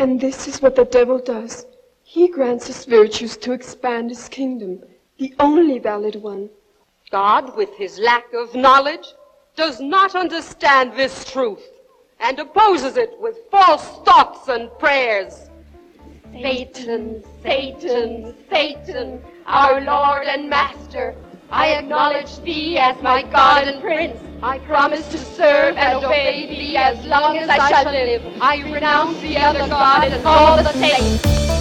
And this is what the devil does. He grants us virtues to expand his kingdom, the only valid one. God, with his lack of knowledge, does not understand this truth and opposes it with false thoughts and prayers. Satan, Satan, Satan, our Lord and Master, I acknowledge thee as my God and Prince. I promise to serve and obey thee as long as I shall live. I renounce the other gods and all the saints.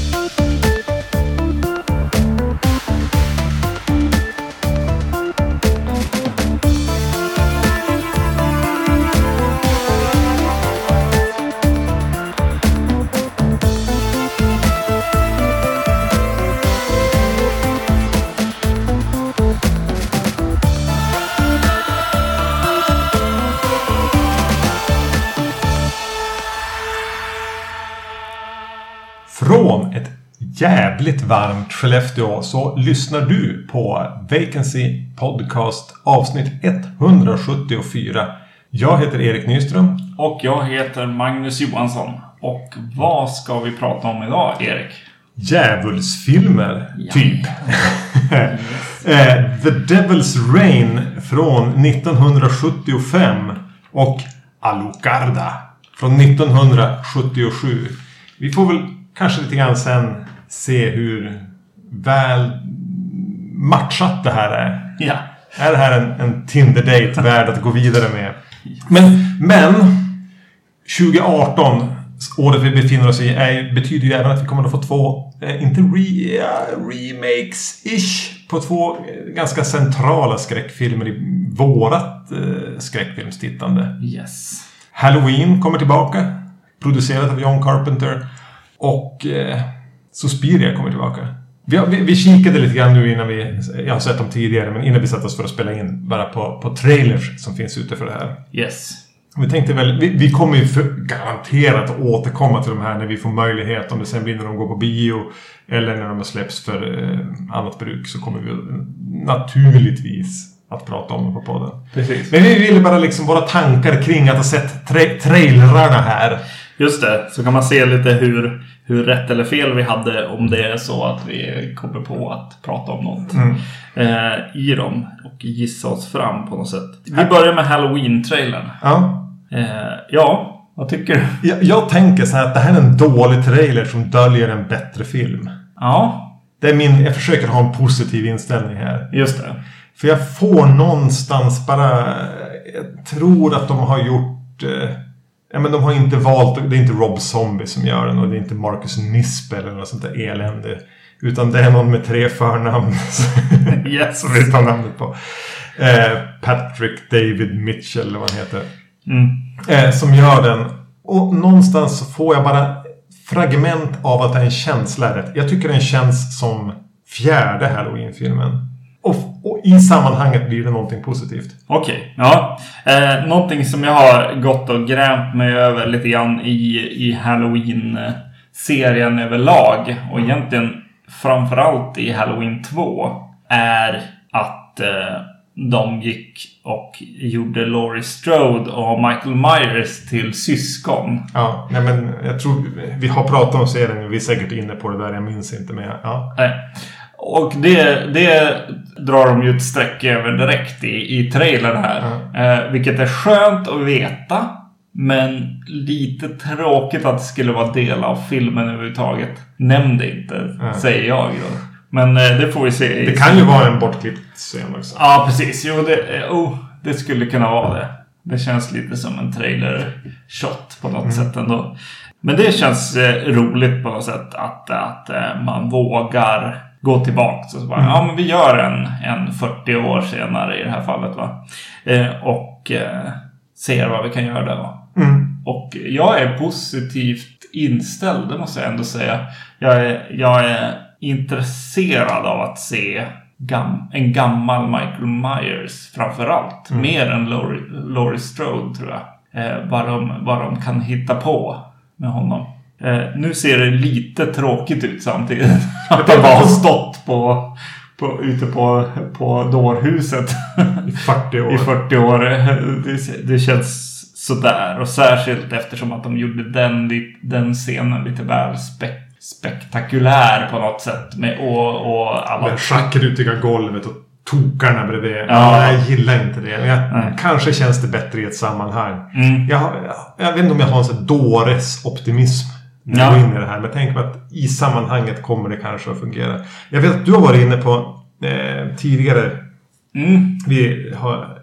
Jävligt varmt Skellefteå så lyssnar du på Vacancy Podcast avsnitt 174. Jag heter Erik Nyström. Och jag heter Magnus Johansson. Och vad ska vi prata om idag, Erik? Djävulsfilmer, typ. Eh, The Devil's Rain från 1975 och Alucarda från 1977. Vi får väl kanske lite grann sen se hur väl matchat det här är. Ja. Är det här en, en Tinder-date värd att gå vidare med? Men, men 2018, året vi befinner oss i, är, betyder ju även att vi kommer att få två, eh, inte re, ja, remakes-ish, på två eh, ganska centrala skräckfilmer i vårat eh, skräckfilmstittande. Yes. Halloween kommer tillbaka. Producerat av John Carpenter. Och eh, Suspiria kommer tillbaka. Vi, vi, vi kikade lite grann nu innan vi... Jag har sett dem tidigare, men innan vi satte oss för att spela in. Bara på, på trailers som finns ute för det här. Yes. Vi tänkte väl... Vi, vi kommer ju garanterat att återkomma till de här när vi får möjlighet. Om det sen blir när de går på bio. Eller när de släpps för eh, annat bruk. Så kommer vi naturligtvis att prata om dem på podden. Precis. Men vi ville bara liksom våra tankar kring att ha sett tra trailrarna här. Just det. Så kan man se lite hur, hur rätt eller fel vi hade om det är så att vi kommer på att prata om något eh, i dem. Och gissa oss fram på något sätt. Vi börjar med Halloween-trailern. Ja. Eh, ja, vad tycker du? Jag, jag tänker så här att det här är en dålig trailer som döljer en bättre film. Ja, Det är min, jag försöker ha en positiv inställning här. just det. För jag får någonstans bara... Jag tror att de har gjort... Eh, ja men de har inte valt... Det är inte Rob Zombie som gör den och det är inte Marcus Nispel eller något sånt där elände. Utan det är någon med tre förnamn. Yes. som vi tar namnet på. Eh, Patrick David Mitchell eller vad han heter. Mm. Eh, som gör den. Och någonstans så får jag bara fragment av att det är en känsla. Jag tycker den känns som fjärde Halloween-filmen. Och, och i sammanhanget blir det någonting positivt. Okej, ja. Eh, någonting som jag har gått och grämt mig över lite grann i, i Halloween-serien överlag. Och egentligen framförallt i Halloween 2. Är att eh, de gick och gjorde Laurie Strode och Michael Myers till syskon. Ja, nej men jag tror vi har pratat om serien. Vi är säkert inne på det där. Jag minns inte men ja. Eh, Och det, det drar de ju ett streck över direkt i, i trailern här. Eh, vilket är skönt att veta. Men lite tråkigt att det skulle vara del av filmen överhuvudtaget. Nämn det inte, säger jag då. Men eh, det får vi se. Det kan ju vara en bortklippt scen också. Ja, precis. Jo, det, eh, oh, det skulle kunna vara det. Det känns lite som en trailer-shot på något sätt ändå. Men det känns eh, roligt på något sätt att, att eh, man vågar gå tillbaka. Så bara, Ja, men vi gör en, en 40 år senare i det här fallet. Va? Eh, och eh, ser vad vi kan göra där. Va? Och jag är positivt inställd, det måste jag ändå säga. Jag är, jag är intresserad av att se gam, en gammal Michael Myers framförallt. Mer än Laurie, Laurie Strode tror jag. Eh, vad, de, vad de kan hitta på med honom. Eh, nu ser det lite tråkigt ut samtidigt. Att de bara har stått på, på, ute på, på dårhuset I 40 år. i 40 år. Det, det känns sådär. Och särskilt eftersom att de gjorde den, den scenen lite väl spek spektakulär på något sätt. Med, och, och alla... Med schackrutiga golvet och tokarna bredvid. Ja. Ja. jag gillar inte det. Jag, Nej. kanske känns det bättre i ett sammanhang. Mm. Jag, jag, jag vet inte om jag har en sån dåres optimism. När jag går in i det här. Men tänker på att i sammanhanget kommer det kanske att fungera. Jag vet att du har varit inne på eh, tidigare. Mm. Vi har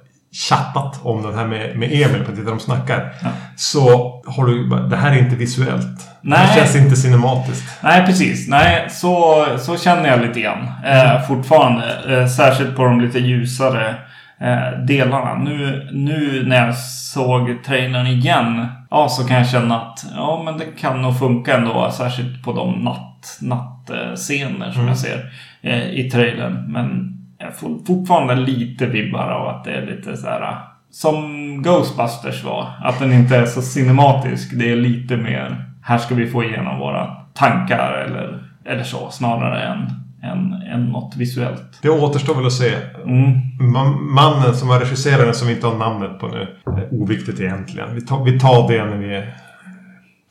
chattat om den här med, med Emil på Titta de snackar. Ja. Så har du det här är inte visuellt. Det Nej. här känns inte cinematiskt. Nej, precis. Nej, så, så känner jag lite grann. Eh, fortfarande. Eh, särskilt på de lite ljusare eh, delarna. Nu, nu när jag såg trailern igen. Ja, så kan jag känna att ja, men det kan nog funka ändå. Särskilt på de natt, nattscener som jag ser eh, i trailern. Men jag får fortfarande lite vibbar av att det är lite så här. Som Ghostbusters var. Att den inte är så cinematisk. Det är lite mer. Här ska vi få igenom våra tankar eller, eller så. Snarare än, än, än något visuellt. Det återstår väl att se. Mm. Ma- Mannen som var regisseraren som vi inte har namnet på nu. Oviktigt egentligen. Vi tar, vi tar det när vi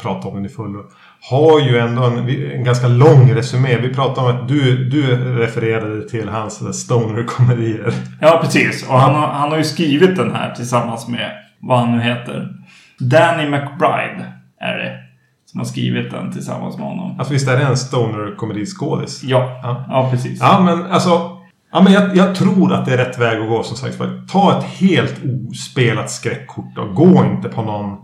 pratar om den i fullo. Har ju ändå en, en ganska lång resumé. Vi pratade om att du, du refererade till hans stoner-komedier. Ja, precis. Och han har, han har ju skrivit den här tillsammans med vad han nu heter. Danny McBride är det. Som har skrivit den tillsammans med honom. Alltså visst är det en stoner-komediskådis? Ja, Ja. ja precis. Ja, men alltså. Ja, men jag, jag tror att det är rätt väg att gå som sagt. Ta ett helt ospelat skräckkort och gå inte på någon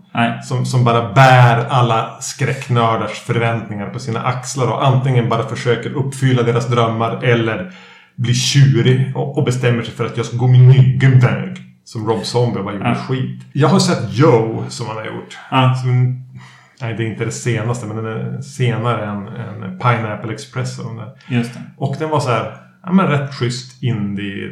som, som bara bär alla skräcknördars förväntningar på sina axlar och antingen bara försöker uppfylla deras drömmar eller blir tjurig och, och bestämmer sig för att jag ska gå min egen väg. Som Rob Zombie var gjorde Ja. skit. Jag har sett Joe som han har gjort. Ja. Som, nej, det är inte det senaste men den är senare än, än Pineapple Express. Och, den där. Just det. och den var så här, ja men rätt schysst indie,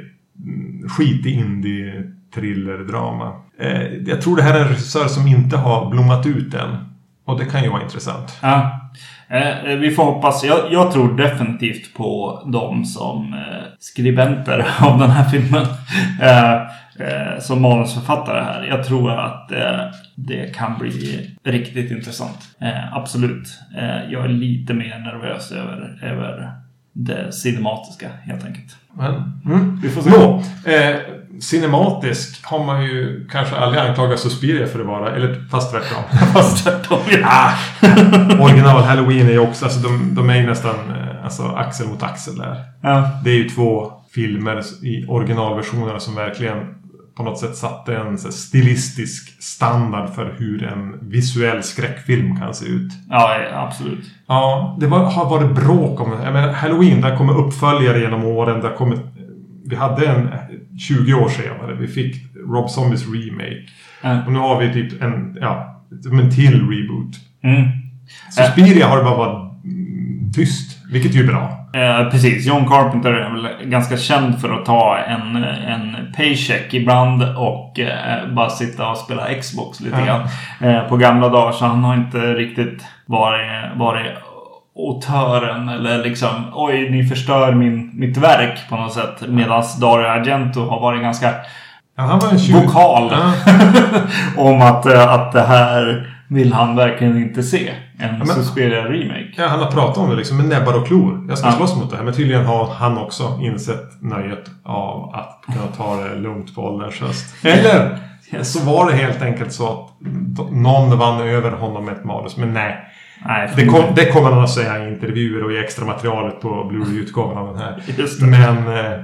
skitig indie thriller-drama. Eh, jag tror det här är en regissör som inte har blommat ut än. Och det kan ju vara intressant. Ja. Eh, vi får hoppas. Jag, jag tror definitivt på dem som eh, skribenter av den här filmen. Eh, eh, som manusförfattare här. Jag tror att eh, det kan bli riktigt intressant. Eh, absolut. Eh, jag är lite mer nervös över, över det cinematiska helt enkelt. Men, mm. Vi får se. Nå, eh, cinematisk har man ju kanske aldrig anklagat Suspiria för att vara. Eller fast tvärtom. Fast tvärtom. ah, original Halloween är ju också, alltså de, de är ju nästan eh, alltså, axel mot axel där. Ja. Det är ju två filmer i originalversionerna som verkligen på något sätt satte en så stilistisk standard för hur en visuell skräckfilm kan se ut. ja, absolut. Ja, det var, har varit bråk om jag menar, Halloween, där kommer uppföljare genom åren. Där kommer, vi hade en 20 år senare. Vi fick Rob Zombies remake. Ja. Och nu har vi typ en, ja, en till reboot. Mm. Suspiria har det bara varit mm, tyst. Vilket ju är bra. Eh, precis. John Carpenter är väl ganska känd för att ta en, en paycheck ibland och eh, bara sitta och spela Xbox lite grann. Eh, på gamla dagar så han har inte riktigt varit, varit autören eller liksom oj ni förstör min, mitt verk på något sätt. Medan Dario Argento har varit ganska Ja, han var en 20... vokal Ja. om att, eh, att det här vill han verkligen inte se. En men- Suspiria remake. Ja, han har pratat om det liksom med näbbar och klor. Jag ska Ja. slåss mot det här. Men tydligen har han också insett nöjet av att kunna ta det lugnt på ålderns höst. Eller så var det helt enkelt så att någon vann över honom med ett manus. Men nej. Nej, Det, kom, det kommer han att säga i intervjuer och i extra materialet på Blu-ray-utgåvan av den här. Det. Men eh,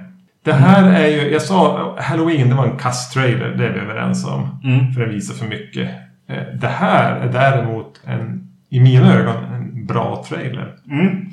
det här är ju... Jag sa Halloween, det var en kass-trailer. Det är vi överens om. Mm. För den visar för mycket. Eh, det här är däremot en, i mina ögon, en bra trailer. Mm.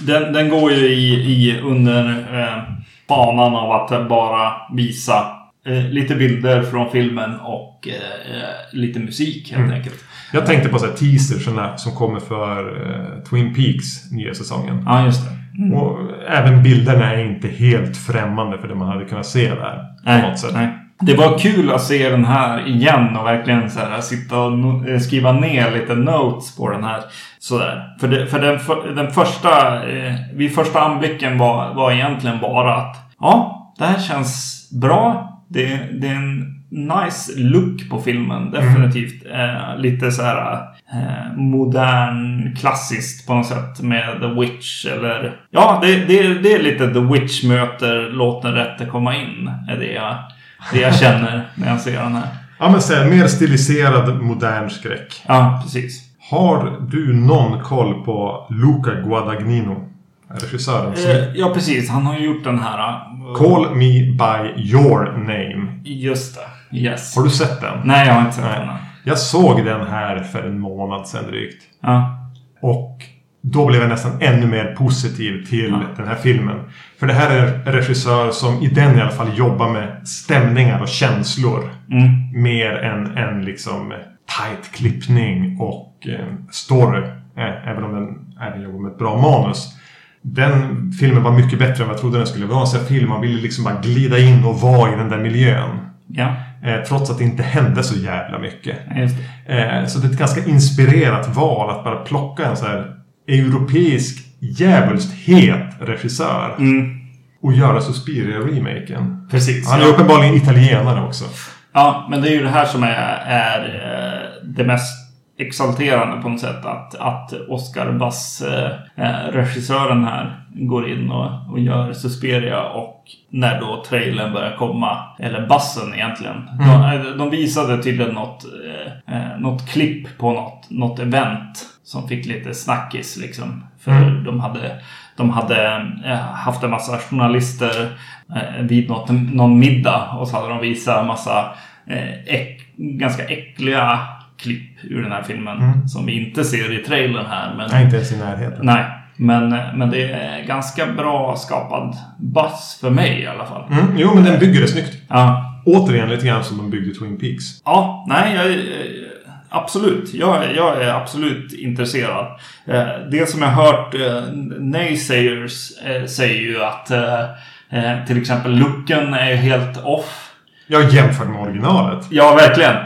Den, den går ju i, i under eh, banan av att bara visa eh, lite bilder från filmen och eh, eh, lite musik helt Mm. enkelt. Jag tänkte på så här teasersarna som kommer för eh, Twin Peaks nya säsongen. Ja, just det. Och även bilderna är inte helt främmande för det man hade kunnat se där. På Nej, något sätt. nej. Det var kul att se den här igen och verkligen så här, sitta och eh, skriva ner lite notes på den här. Sådär. För, det, för den, för, den första, eh, vid första anblicken var, var egentligen bara att ja, det här känns bra. Det, det är en nice look på filmen. Definitivt. Eh, lite så här eh, modern, klassiskt på något sätt med The Witch. Eller ja, det, det, det är lite The Witch möter Låt den rätte komma in. Är det jag, det jag känner när jag ser den här. Ja, men här, mer stiliserad modern skräck. Ja, precis. Har du någon koll på Luca Guadagnino? Regissören. Eh, ja, precis. Han har ju gjort den här. eh, Call me by your name. Just det. Yes. Har du sett den? Nej, jag har inte sett Nej. den. Jag såg den här för en månad sedan drygt. Ja. Och då blev jag nästan ännu mer positiv till Ja. den här filmen. För det här är en regissör som i den i alla fall jobbar med stämningar och känslor. Mm. Mer än, än liksom tight klippning och eh, story. Eh, även om den även jobbar med ett bra manus. Den filmen var mycket bättre än vad jag trodde den skulle vara. Så film, man ville liksom bara glida in och vara i den där miljön. Ja, Eh, trots att det inte hände så jävla mycket. det. Eh, så det är ett ganska inspirerat val att bara plocka en så här europeisk djävulskt het regissör Mm. och göra Suspiria-remaken. Precis. Han är ja. uppenbarligen italienare också. Ja, men det är ju det här som är, är eh, det mest exalterande på något sätt. Att, att Oscar Bass, eh, eh, regissören här, går in och, och gör Suspiria och när då trailern börjar komma, eller bassen egentligen. De, eh, de visade tydligen något, eh, något klipp på något, något event som fick lite snackis liksom. För Mm. de hade, de hade eh, haft en massa journalister eh, vid något, någon middag och så hade de visat en massa eh, äck, ganska äckliga klipp ur den här filmen Mm. som vi inte ser i trailern här. Men, Nej, inte ens i närheten. nej, men, men det är ganska bra skapad buzz för mig i alla fall. Mm, jo, men den bygger det snyggt. Ja, Återigen lite grann som de byggde Twin Peaks. Ja, nej, jag, absolut. Jag, jag är absolut intresserad. Eh, Det som jag hört eh, naysayers eh, säger ju att till exempel looken är helt off. Ja, jämfört med originalet. Ja, verkligen.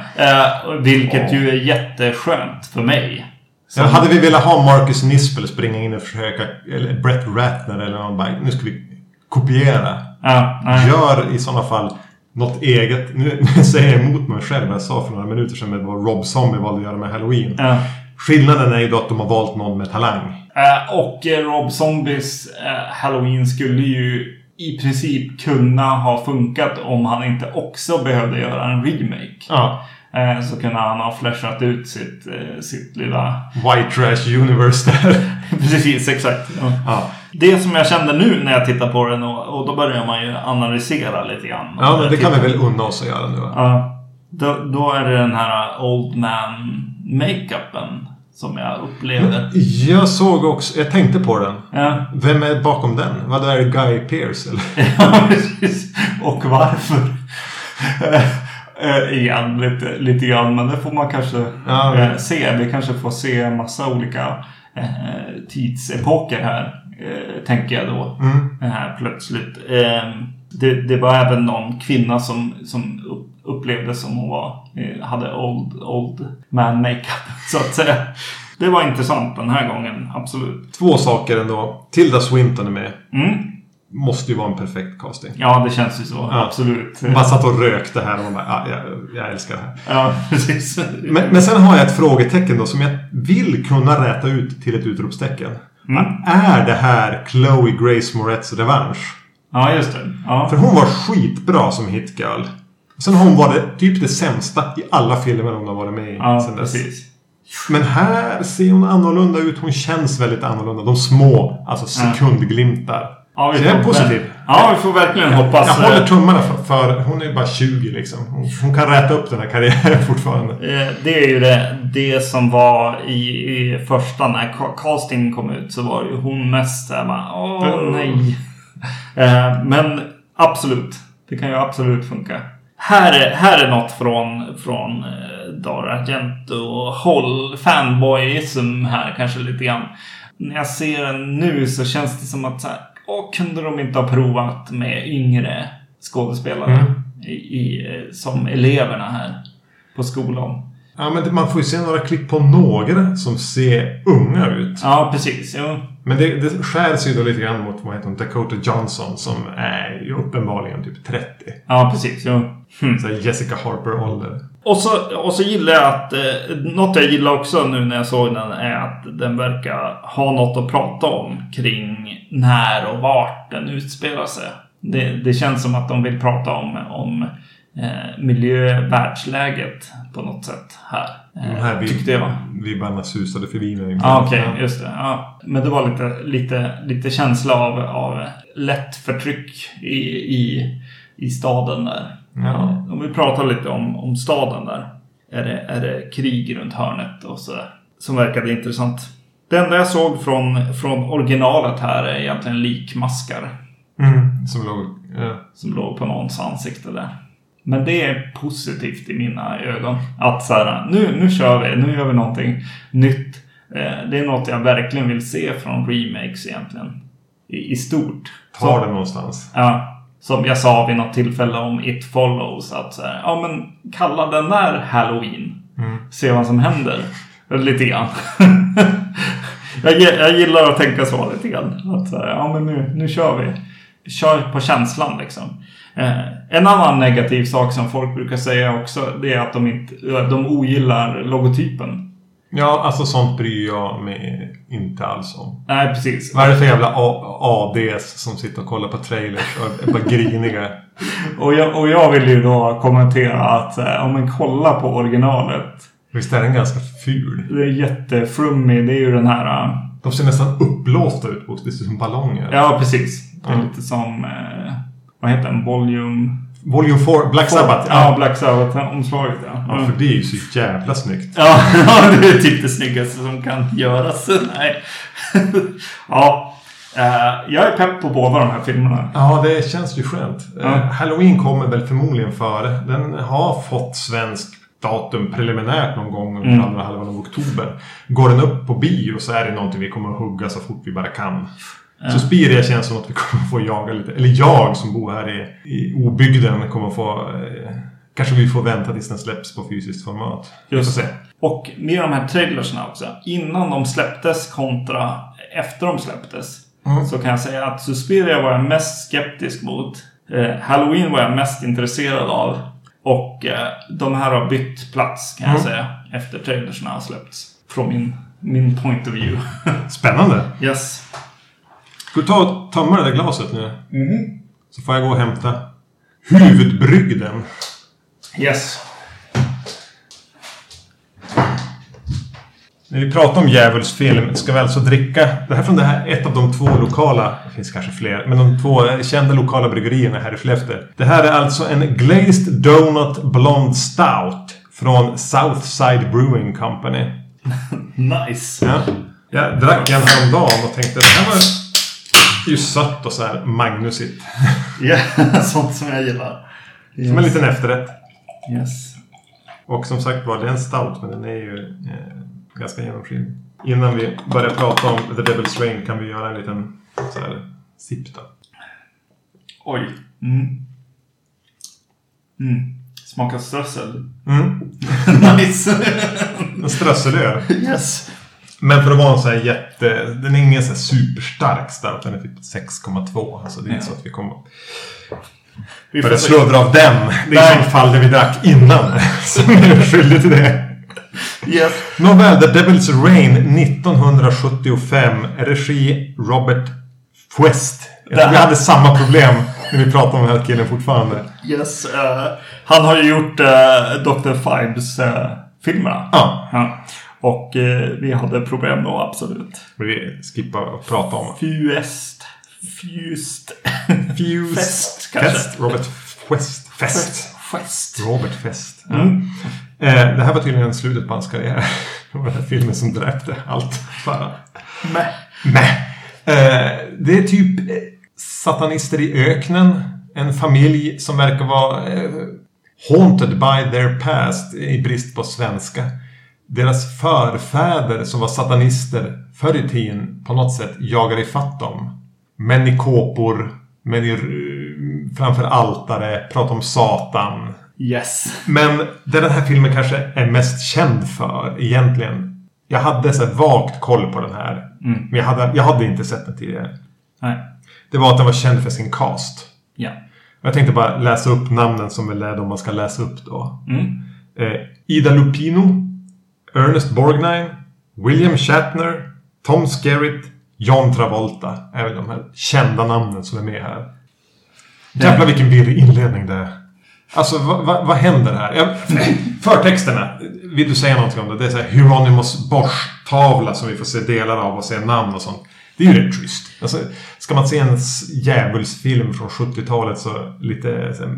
Vilket ju är jätteskönt för mig. Ja, hade vi velat ha Marcus Nispel springa in och försöka, eller Brett Ratner eller någon bara, nu ska vi kopiera. Ja. Gör i sådana fall något eget. Nu, nu säger jag emot mig själv vad jag sa för några minuter sedan med vad Rob Zombie valde att göra med Halloween. Ja. Skillnaden är ju då att de har valt någon med talang. Eh, Och eh, Rob Zombies eh, Halloween skulle ju i princip kunna ha funkat om han inte också behövde göra en remake. Ja. Eh, Så kunde han ha flashat ut sitt, sitt lilla... White Trash Universe där. Precis, exakt. Ja. Ja. Det som jag kände nu när jag tittar på den och, och då börjar man ju analysera lite grann. ja, men det kan vi väl unna oss att göra nu va? Ja. Då, då är det den här Old Man makeupen som jag upplevde. Jag såg också, jag tänkte på den. Ja. Vem är bakom den? Vad är det Guy Pearce eller? Ja, precis. Och varför? Eh, Igen, lite, lite grann. Men det får man kanske Ja, eh, se. Vi kanske får se massa olika eh, tidsepoker här. Eh, tänker jag då. Mm. Det här plötsligt. Eh, det, det var även någon kvinna som, som upp, upplevde som hon var, eh, hade old, old man makeup. Så att säga. Det var intressant den här gången. Absolut. Två saker ändå. Tilda Swinton är med. Mm. Måste ju vara en perfekt casting. Ja, det känns ju så. Ja. Absolut. Bara satt och rökte här och man bara, ja, jag, jag älskar det här. Ja, precis. Men, men sen har jag ett frågetecken då som jag vill kunna räta ut till ett utropstecken. Mm. Är det här Chloe Grace Moretz revansch? Ja, just det. Ja. För hon var skitbra som hitgirl. Sen har hon varit typ det sämsta i alla filmer hon har varit med i Ja, sen dess. precis. Men här ser hon annorlunda ut. Hon känns väldigt annorlunda. De små, alltså sekundglimtar. Ja, Så jag är positiv. Ja, vi får verkligen hoppas. Jag håller eh, tummarna för, för hon är ju bara 20 liksom. Hon, hon kan räta upp den här karriären fortfarande. eh, Det är ju det, det som var i, i första när ca- casting kom ut så var ju hon mest såhär bara Åh Mm. nej. Eh, Men absolut. Det kan ju absolut funka. Här är, här är något från, från Dario Argento-håll. Fanboyism här kanske lite grann. När jag ser den nu så känns det som att så här, åh, kunde de inte ha provat med yngre skådespelare Mm. i, i, eh, som eleverna här på skolan? Ja, men man får ju se några klipp på några som ser unga ut. Ja, precis. Jo. Men det, det skär sig ju då lite grann mot vad heter hon, Dakota Johnson som är ju uppenbarligen typ 30. Ja, precis. Jo. Så här Jessica Harper-ålder. Och så, och så gillar jag att... Eh, något jag gillar också nu när jag såg den är att den verkar ha något att prata om kring när och vart den utspelar sig. Det, det känns som att de vill prata om, om eh, miljö, världsläget på något sätt här. Eh, De här vi, tyckte jag. vibbarna susade förbi mig. Ja, okej, just det. Ja. Men det var lite, lite, lite känsla av, av lätt förtryck i, i, i staden där. Ja. Om vi pratar lite om, om staden där. Är det, är det krig runt hörnet och så Som verkade intressant. Det enda jag såg från, från originalet här är egentligen likmaskar. Mm, som låg... Ja. Som låg på någons ansikte där. Men det är positivt i mina ögon. Att så här, nu, nu kör vi, nu gör vi någonting nytt. Eh, det är något jag verkligen vill se från remakes egentligen. I, i stort. Tar det någonstans. Ja, som jag sa vid något tillfälle om It Follows. Att så här, ja men kalla den där Halloween. Se vad som händer. Lite grann. jag, jag gillar att tänka så lite grann. Att så här, ja men nu, nu kör vi. Kör på känslan liksom. Eh, en annan negativ sak som folk brukar säga också. Det är att de, inte, de ogillar logotypen. Ja, alltså sånt bryr jag mig inte alls om. Nej, precis. Vad är det för jävla A- ADs som sitter och kollar på trailers och är bara griniga? Och jag, och jag vill ju då kommentera att eh, om man kollar på originalet. Visst är den ganska ful? Det är jättefrummig. Det är ju den här... äh, De ser nästan uppblåsta ut Det ser ut som ballonger. Ja, precis. Det är Ja. lite som... Eh, vad heter den? Volume... Volume 4, Black Sabbath. Ja, Black Sabbath-omslaget ja. Ja, för det är ju så jävla snyggt. Ja, ja, det är typ det snyggaste som kan göras. Nej. ja. Eh, jag är pepp på båda de här filmerna. Ja, det känns ju skönt. Ja. Eh, Halloween kommer väl förmodligen före. Den har fått svensk datum preliminärt någon gång under Mm. andra halvan av oktober. Går den upp på bio så är det någonting vi kommer att hugga så fort vi bara kan. Suspiria känns som att vi kommer få jaga lite. Eller jag som bor här i, i obygden kommer få... Eh, kanske vi får vänta tills den släpps på fysiskt format. Just det. Och med de här trailersna också. Innan de släpptes kontra efter de släpptes. Mm. Så kan jag säga att Suspiria var jag mest skeptisk mot. Eh, Halloween var jag mest intresserad av. Och eh, de här har bytt plats kan jag Mm. säga. Efter trailersna har släppts. Från min, min point of view. Spännande! yes. Ska du ta och tömma det där glaset nu? Så får jag gå och hämta huvudbrygden. Yes. När vi pratar om djävulsfilm ska vi alltså dricka... Det här är från det här, ett av de två lokala... Det finns kanske fler. Men de två kända lokala bryggerierna här i Skellefteå. Det här är alltså en Glazed Donut Blonde Stout. Från Southside Brewing Company. Nice. Ja. Jag drack en häromdagen och tänkte att det här var ju sött och så här magnusigt. Ja, sånt som jag gillar. Som en liten efterrätt. Yes. Och som sagt var, det är en stout men den är ju eh, ganska genomskinlig. Innan vi börjar prata om The Devil's Rain kan vi göra en liten så här, sipp då. Oj. Mm. Mm. Smakar strössel. Mm. nice. En strösselöl. yes. Men för att vara en så här jätte... Den är ingen så här superstark stout. Den är typ 6,2. Alltså det är inte så att vi kommer Vi börja får av den. Det är så fall det vi drack innan. Som är skyldig till det. Yes. Nåväl, The Devil's Rain 1975. Regi Robert. Jag tror vi hade samma problem när vi pratade om den här killen fortfarande. Yes. eh, han har ju gjort uh, Dr. Fibes-filmerna. Ja. Ja. Och eh, vi hade problem då, absolut. Men vi skippar att prata om Fust. Fust. Fuse. Fest, kanske. Fest. Robert Fest. Fest. Fest. Robert Fest. Ja. Mm. Eh, det här var tydligen slutet på hans karriär. Det var den här filmen som dräpte allt. Bara. Mäh. Nej. Eh, det är typ eh, satanister i öknen. En familj som verkar vara eh, haunted by their past i brist på svenska. Deras förfäder som var satanister förr i tiden på något sätt jagar ifatt dem. Män i kåpor, män i, framför altare, pratar om Satan. Yes. Men det den här filmen kanske är mest känd för egentligen. Jag hade så vagt koll på den här. Men jag hade, jag hade inte sett den tidigare. Nej. Det var att den var känd för sin cast. Ja. Jag tänkte bara läsa upp namnen som väl är de man ska läsa upp då. Mm. Eh, Ida Lupino, Ernest Borgnine, William Shatner, Tom Skerritt, John Travolta är väl de här kända namnen som är med här. Jävlar vilken virrig inledning det är. Alltså vad, vad, vad händer här? Jag, förtexterna. Vill du säga någonting om det? Det är så här Hieronymus Bosch-tavla som vi får se delar av och se namn och sånt. Det är ju rätt schysst. Alltså, ska man se en djävulsfilm från 70-talet så lite så här,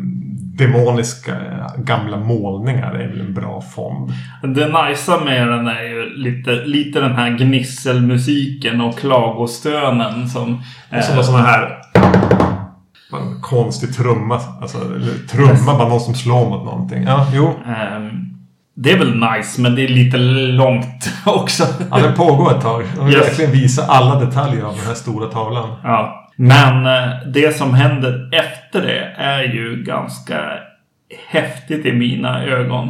demoniska eh, gamla målningar är väl en bra fond. Det najsa med den är ju lite, lite den här gnisselmusiken och klagostönen som... Och så sådana här... bara En konstig trumma. Alltså, trumma, bara någon som slår mot någonting. Ja, jo. ehm, det är väl nice, men det är lite långt också. Ja, den pågår ett tag. De vill Yes. verkligen visa alla detaljer av den här stora tavlan. Ja. Men eh, det som händer efter det är ju ganska häftigt i mina ögon.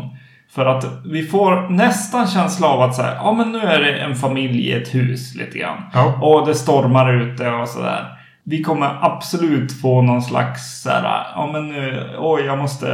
För att vi får nästan känsla av att så här, ja men nu är det en familj i ett hus lite grann. Ja. Och det stormar ute och sådär. Vi kommer absolut få någon slags så här, ja men nu, oj jag måste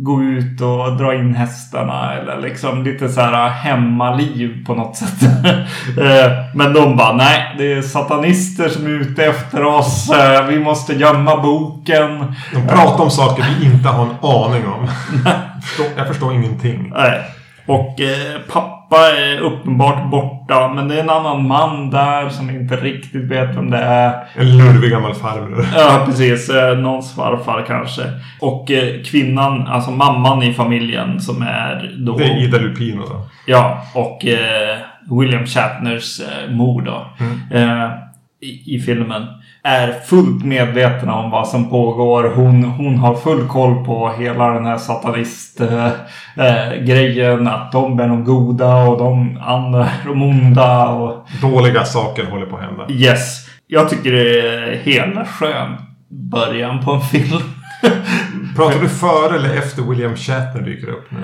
gå ut och dra in hästarna eller liksom lite så här hemmaliv på något sätt. Eh, Men de bara nej, det är satanister som är ute efter oss. Eh, Vi måste gömma boken. De pratar om saker vi inte har en aning om. Jag förstår, jag förstår ingenting. Nej. Och eh, pappa är uppenbart borta. Men det är en annan man där som inte riktigt vet vem det är. En lurvig gammal farbror. Ja, precis. Eh, någons farfar kanske. Och eh, kvinnan, alltså mamman i familjen som är då... Det är Ida Lupino då. Ja, och eh, William Shatners mor då. Eh, i, I filmen. Är fullt medvetna om vad som pågår. Hon, hon har full koll på hela den här satanist-grejen. Eh, grejen, att de är de goda och de andra är de onda. Och, Dåliga saker håller på att hända. yes. Jag tycker det är hela skön början på en film. Pratar du före eller efter William Shatner dyker upp nu?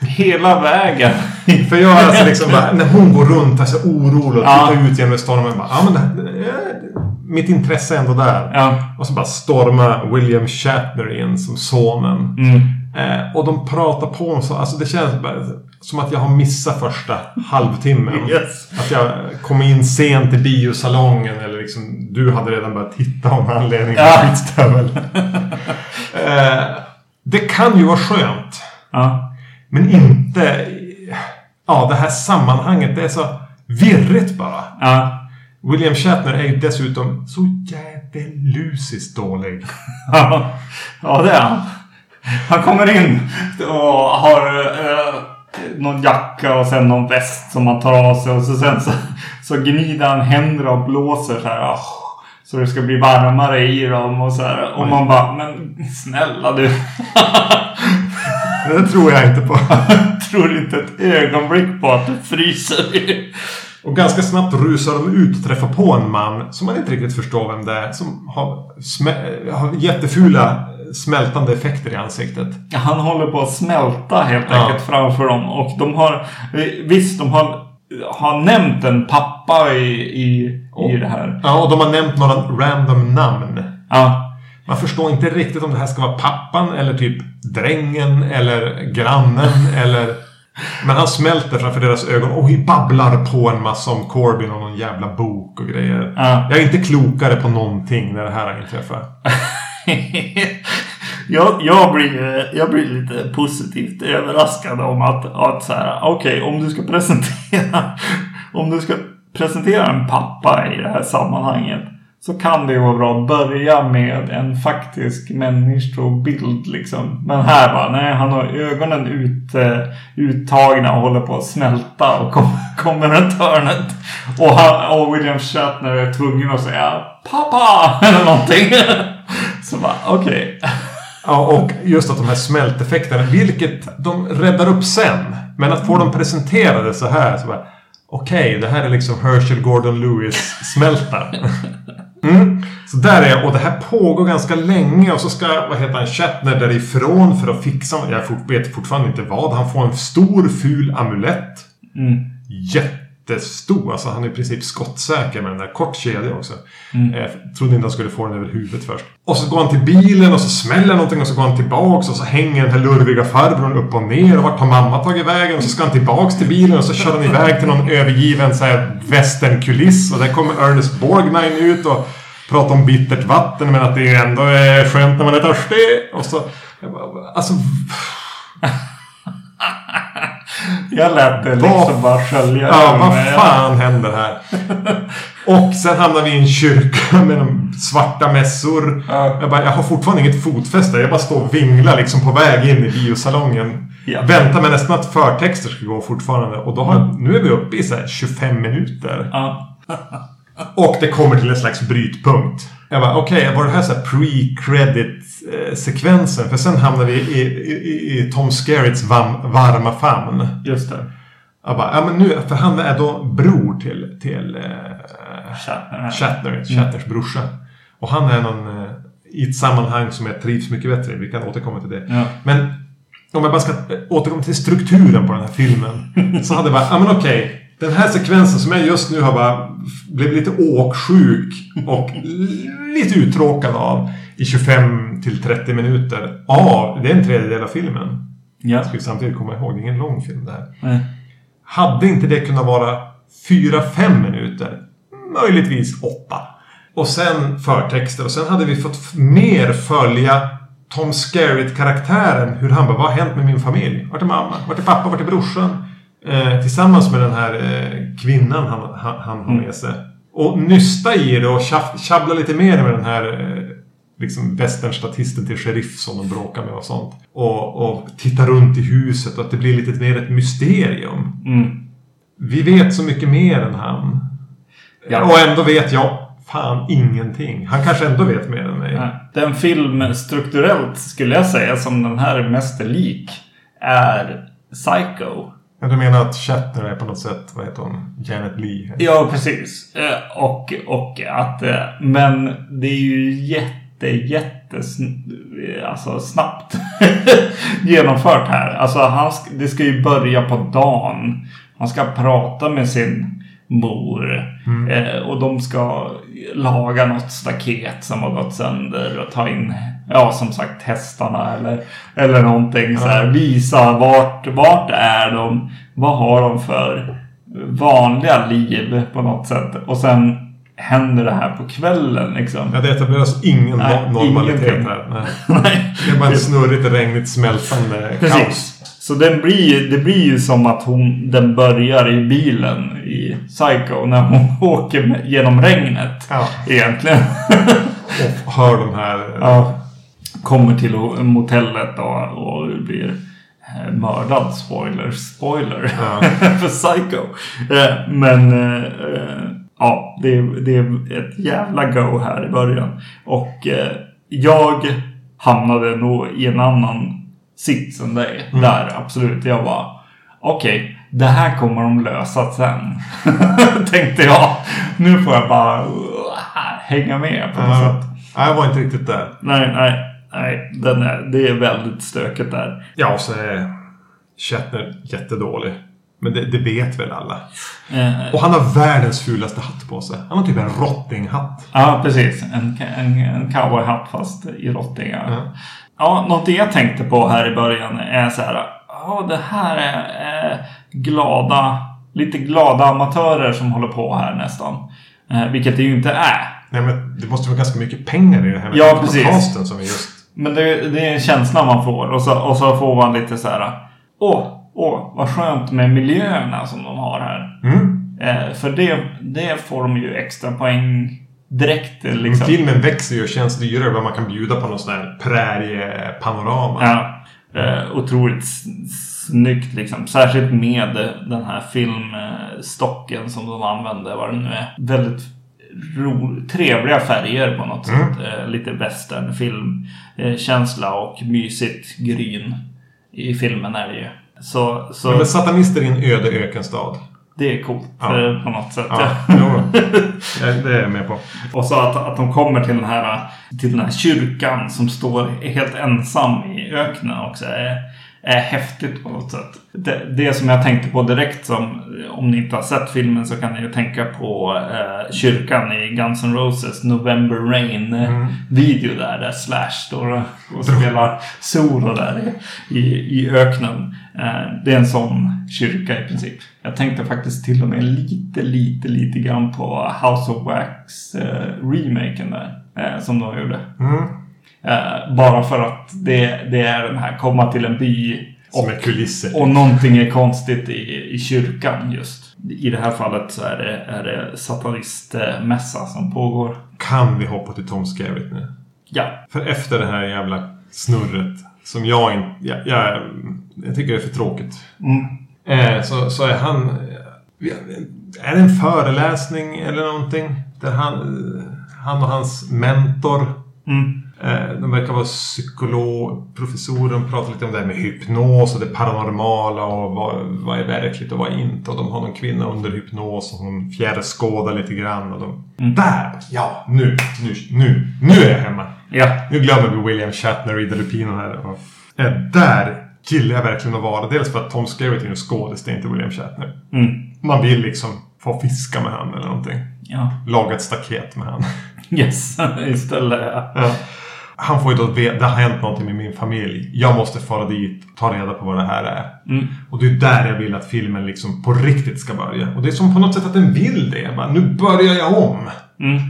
Hela vägen. För jag är alltså liksom bara, när hon går runt alltså orolig och Ja. tittar ut genom stormen. Bara, ja, men det, det, mitt intresse är ändå där. Ja. Och så bara stormar William Shatner in som sonen. Mm. Eh, och de pratar på om så. Alltså det känns bara som att jag har missat första halvtimmen. Yes. Att jag kom in sent i biosalongen eller liksom du hade redan börjat titta av anledning till Ja. skitstövel. eh, det kan ju vara skönt. Ja. Men inte... Ja, det här sammanhanget. Det är så virrigt bara. Ja. William Shatner är ju dessutom så djävulusiskt dålig. Ja, det är han. Han kommer in och har eh, någon jacka och sen någon väst som han tar av sig och så sen så, så gnider han händerna och blåser så här. "Åh", Så det ska bli varmare i dem och så här. Och man bara, men snälla du. Det tror jag inte på. Tror inte ett ögonblick på att du fryser. Och ganska snabbt rusar de ut och träffar på en man som man inte riktigt förstår vem det är. Som har, har jättefula smältande effekter i ansiktet. Han håller på att smälta helt Ja. enkelt framför dem. Och de har, eh, visst de har, har nämnt en pappa i, i, i det här. Ja, och de har nämnt några random namn. Ja. Man förstår inte riktigt om det här ska vara pappan eller typ drängen eller grannen eller... Men han smälter framför deras ögon och babblar på en massa om Corbyn och någon jävla bok och grejer. Ja. Jag är inte klokare på någonting när det här har inträffat. jag, jag, blir, jag blir lite positivt överraskad om att, att så här, okej, om du ska presentera om du ska presentera en pappa i det här sammanhanget så kan det ju vara bra att börja med en faktisk människobild liksom. Men här bara, nej, han har ögonen ut, eh, uttagna och håller på att smälta och kom, kommer runt hörnet. Och, han, och William Shatner är tvungen att säga pappa eller någonting. Så bara, okej. Ja, och just att de här smälteffekterna, vilket de räddar upp sen. Men att få dem presenterade så här, så bara... Okej, det här är liksom Herschel Gordon Lewis-smälta. Mm. Så där är jag. Och det här pågår ganska länge. Och så ska, vad heter han, Shatner därifrån för att fixa... Jag vet fortfarande inte vad. Han får en stor ful amulett. Mm. Jättestor. Alltså han är i princip skottsäker med den där kort kedja också. Eh, trodde inte han skulle få den över huvudet först. Och så går han till bilen och så smäller någonting och så går han tillbaks och så hänger den här lurviga farbrorn upp och ner. Och vart har mamma tagit vägen? Och så ska han tillbaks till bilen och så kör han iväg till någon övergiven så här westernkuliss. Och där kommer Ernest Borgnine ut och pratar om bittert vatten men att det ändå är skönt när man är törstig. Och så... Jag bara, alltså... Jag lät det liksom bara skölja Ja, vad fan händer här? Och sen hamnar vi i en kyrka med de svarta mässor. Ja. Jag, bara, jag har fortfarande inget fotfäste. Jag bara står och vinglar liksom på väg in i biosalongen. Ja. Väntar mig nästan att förtexter ska gå fortfarande. Och då har, nu är vi uppe i så här 25 minuter. Ja. Och det kommer till en slags brytpunkt. Jag bara, okej, var det här så här pre-credit eh? För sen hamnar vi i, i, i, Tom Skerritts varma famn. Just det. Jag bara, ja men nu, för han är då bror till, till eh, Shatner. Shatner, Shatners brorsa. Och han är någon, eh, i ett sammanhang som jag trivs mycket bättre. Vi kan återkomma till det. Ja. Men om jag bara ska eh, återkomma till strukturen på den här filmen. så hade jag bara, ja men okej. Den här sekvensen som jag just nu har bara blivit lite åksjuk och lite uttråkad av i 25 till 30 minuter av, det är en tredjedel av filmen. Ja. Ska vi samtidigt komma ihåg, det är ingen lång film det här. Nej. Hade inte det kunnat vara 4-5 minuter? Möjligtvis 8. Och sen förtexter och sen hade vi fått mer följa Tom Skerritt-karaktären. Hur han bara, vad har hänt med min familj? Vart är mamma? Vart är pappa? Vart är brorsan? Eh, tillsammans med den här eh, kvinnan han, han, han har med sig. Och nysta i det och tjabbla lite mer med den här eh, liksom westernstatisten till sheriff som de bråkar med och sånt. Och, och titta runt i huset och att det blir lite mer ett mysterium. Mm. Vi vet så mycket mer än han. Ja. Och ändå vet jag fan ingenting. Han kanske ändå vet mer än mig. Den film strukturellt skulle jag säga som den här är mest lik är Psycho. Men du menar att Shatner är på något sätt, vad heter hon? Janet Lee? Ja, precis. Eh, Och, och att... eh, Men det är ju jätte, jätte alltså snabbt genomfört här. Alltså han, sk- det ska ju börja på dagen. Han ska prata med sin mor. Eh, och de ska laga något staket som har gått sönder och ta in, ja som sagt hästarna eller, eller någonting så här. Visa vart, vart är de? Vad har de för vanliga liv på något sätt? Och sen händer det här på kvällen liksom. Ja, det etableras ingen Nej, no- normalitet ingenting. här. Nej. Nej. Det är bara en snurrigt, regnigt, smältande kaos. Så den blir, det blir ju som att hon, den börjar i bilen i Psycho när hon åker genom regnet. Ja. Egentligen. Och hör de här... ja. Kommer till motellet och, och blir eh, mördad. Spoiler, spoiler. Ja. för Psycho. Eh, Men eh, ja, det är, det är ett jävla go här i början. Och eh, jag hamnade nog i en annan sits än dig. Där, absolut. Jag var okej, det här kommer de lösa sen. Tänkte jag. Nu får jag bara uh, hänga med på något Ja. sätt. Jag var inte riktigt där. Nej, nej, nej. Den är, det är väldigt stökigt där. Ja, och så är Shatner jättedålig. Men det, det vet väl alla. Eh, Och han har världens fulaste hatt på sig. Han har typ en rottinghatt. Ja, precis. En, en, en cowboyhatt fast i rottingar. Ja. Ja, någonting jag tänkte på här i början är så här. Ja, det här är eh, glada, lite glada amatörer som håller på här nästan. Eh, vilket det ju inte är. Nej, men det måste vara ganska mycket pengar i det här Ja, precis. som är just... Men det, det är en känsla man får. Och så, och så får man lite så här. Åh, åh, vad skönt med miljöerna som de har här. Mm. Eh, för det, det får de ju extra poäng direkt. eh, Liksom. Filmen växer ju och känns dyrare vad man kan bjuda på någon sån här präriepanorama. Ja. Eh, otroligt snyggt liksom. Särskilt med den här filmstocken som de använde. Vad det nu är. Väldigt ro, trevliga färger på något Mm. sätt. Eh, lite westernfilmkänsla och mysigt gryn. I filmen är det ju. Så, så Men satanister i en öde ökenstad. det är coolt Ja. på något sätt. Ja. Ja, det är jag med på. Och så att, att de kommer till den, här, till den här kyrkan som står helt ensam i öknen också. Är, är häftigt på något sätt. Det, det som jag tänkte på direkt som, om ni inte har sett filmen så kan ni ju tänka på eh, kyrkan i Guns N' Roses November Rain eh, video där, där Slash står och spelar solo där i, i öknen. Eh, det är en sån kyrka i princip. Jag tänkte faktiskt till och med lite, lite, lite grann på House of Wax eh, remaken där. Eh, som de gjorde. Mm. Bara för att det, det är den här komma till en by Som är kulisser. och någonting är konstigt i, i kyrkan just. I det här fallet så är det, är det satanistmässa som pågår. Kan vi hoppa till Tom Skerritt nu? Ja. För efter det här jävla snurret som jag inte... Jag, jag, jag tycker det är för tråkigt. Mm. Eh, så, så är han... Är det en föreläsning eller någonting? Där han, han och hans mentor Mm. Eh, de verkar vara psykolog, professoren pratar lite om det här med hypnos och det paranormala och vad, vad är verkligt och vad är inte. Och de har någon kvinna under hypnos och hon fjärrskådar lite grann. Och de, Där! Ja, nu, nu, nu, nu är jag hemma. Ja. Nu glömmer vi William Shatner i The Lupino här. Och, eh, där gillar jag verkligen att vara. Dels för att Tom Skerritt är en skådis, det är inte William Shatner. Mm. Man vill liksom få fiska med han eller någonting. Ja. Laga ett staket med han. Yes. Istället ja. Ja. Han får ju då veta, det har hänt någonting med min familj. Jag måste fara dit och ta reda på vad det här är. Mm. Och det är där jag vill att filmen liksom på riktigt ska börja. Och det är som på något sätt att den vill det. Bara, nu börjar jag om. Mm.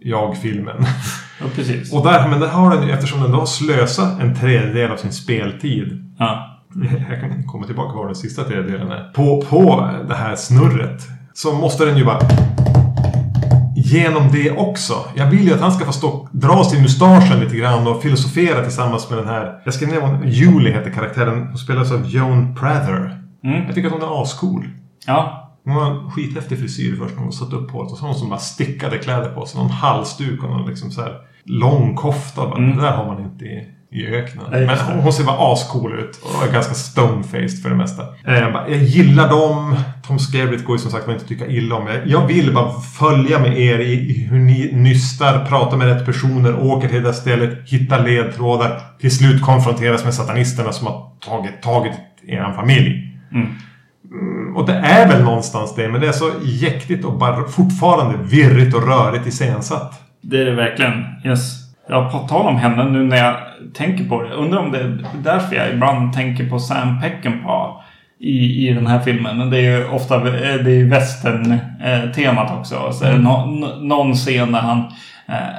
Jag, filmen. Ja, precis. Och där, men det har den ju, eftersom den då har slösat en tredjedel av sin speltid. Ja. Jag kan komma tillbaka på vad den sista tredjedelen är. På, på det här snurret. Så måste den ju bara genom det också. Jag vill ju att han ska få stå, dra sig i mustaschen lite grann och filosofera tillsammans med den här... Jag skrev ner vad Julie heter karaktären. Hon spelas av Joan Prather. Mm. Jag tycker att hon är ascool. Ja. Hon har en skithäftig frisyr först när hon satt upp håret. Och så har hon som bara stickade kläder på sig. Någon halsduk och någon liksom så här lång kofta. Bara, Mm. Det där har man inte i, i öknen. Nej, Men hon, hon ser bara ascool ut. Och är ganska stone-faced för det mesta. Eh, Jag, bara, jag gillar dem. Tom Skerritt går ju som sagt man inte tycka illa om. Jag, jag vill bara följa med er i, i hur ni nystar, pratar med rätt personer, åker till det där stället, hittar ledtrådar. Till slut konfronteras med satanisterna som har tagit, tagit er familj. Mm. Och det är väl någonstans det, men det är så jäktigt och bara fortfarande virrigt och rörigt iscensatt. Det är det verkligen. Yes. Ja, på tal om henne nu när jag tänker på det. Undrar om det är därför jag ibland tänker på Sam Peckinpah i, i den här filmen. Men det är ju ofta det är western-temat också. Så det nå- nå- någon scen där han eh,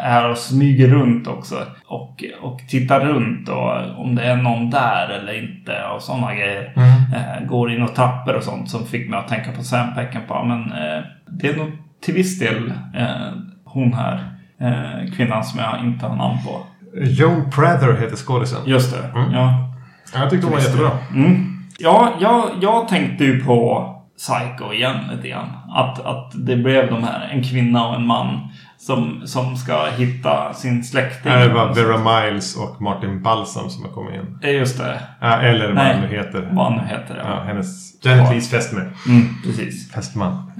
är och smyger runt också. Och, och tittar runt och om det är någon där eller inte och sådana grejer. Eh, går in och trappor och sånt som fick mig att tänka på Sam Peckinpah. Men eh, det är nog till viss del eh, hon här. Eh, kvinnan som jag inte har namn på. Joan Prather heter skådisen. Just det. Mm. Ja, Jag tyckte hon var jättebra. Mm. Ja, jag, jag tänkte ju på Psycho igen lite grann. Att, att det blev de här, en kvinna och en man som, som ska hitta sin släkting. Här var Vera Miles och Martin Balsam som har kommit in. Eh, Just det. Ja, eller vad han nu heter. Vad han nu heter. Ja, Ja. hennes... Janet Lees fästmö. Mm, precis. Fästman.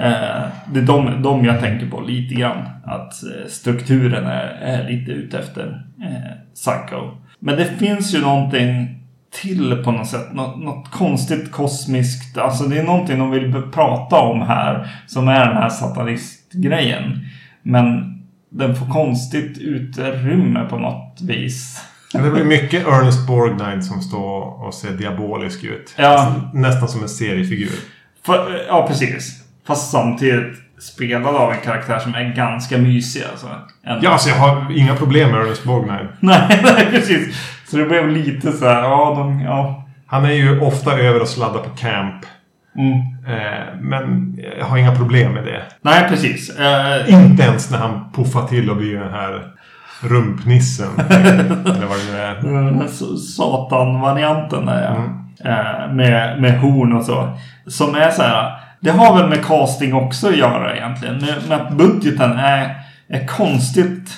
Eh, det är de, de jag tänker på lite grann. Att eh, strukturen är, är lite ute efter eh, Psycho. Men det finns ju någonting till på något sätt. Något, något konstigt kosmiskt. Alltså det är någonting de vill prata om här. Som är den här satanistgrejen. Men den får konstigt utrymme på något vis. Det blir mycket Ernest Borgnine som står och ser diabolisk ut. Ja. Nästan som en seriefigur. För, ja, precis. Fast samtidigt spelad av en karaktär som är ganska mysig alltså. Ändå. Ja, alltså jag har inga problem med Ernest Borgnine. Nej, nej, precis. Så det blev lite så här, ja, de, ja. Han är ju ofta över och sladdar på camp. Mm. Eh, men jag har inga problem med det. Nej, precis. Eh, Inte ens när han puffar till och blir den här rumpnissen. eller vad det nu är. Satan-varianten där ja. Mm. Eh, med, med horn och så. Som är så här. Det har väl med casting också att göra egentligen. Med, med att budgeten är, är konstigt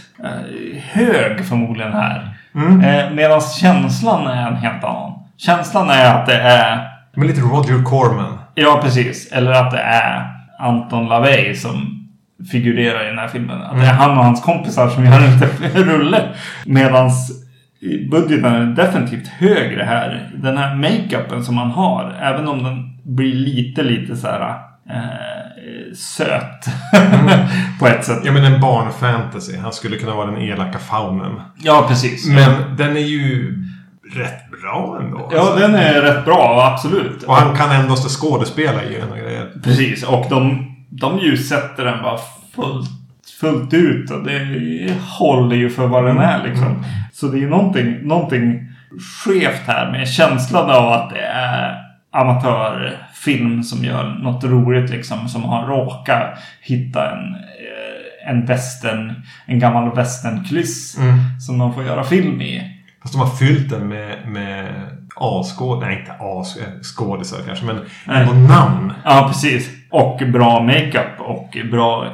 hög förmodligen här. Mm. Medan känslan är en helt annan. Känslan är att det är Men lite Roger Corman. Ja, precis. Eller att det är Anton LaVey som figurerar i den här filmen. Att det är han och hans kompisar som gör en rulle. Medans budgeten är definitivt högre här. Den här makeupen som man har, även om den blir lite, lite så här eh, söt på ett sätt. Ja men en barnfantasy. Han skulle kunna vara den elaka faunen. Ja, precis. Men den är ju rätt bra ändå. Ja, alltså. den är rätt bra, absolut. Och han kan ändå stå skådespela i den och grejer. Precis, och de, de ljussätter den bara fullt, fullt ut. Och det håller ju för vad den är liksom. Så det är någonting, någonting skevt här med känslan av att det är amatörfilm som gör något roligt liksom. Som har råkat hitta en, eh, en western, en gammal westernkuliss Mm. som de får göra film i. Fast de har fyllt den med, med A-skåd... Nej, inte A-skådisar kanske, men Nej. namn. Ja, precis. Och bra makeup och bra,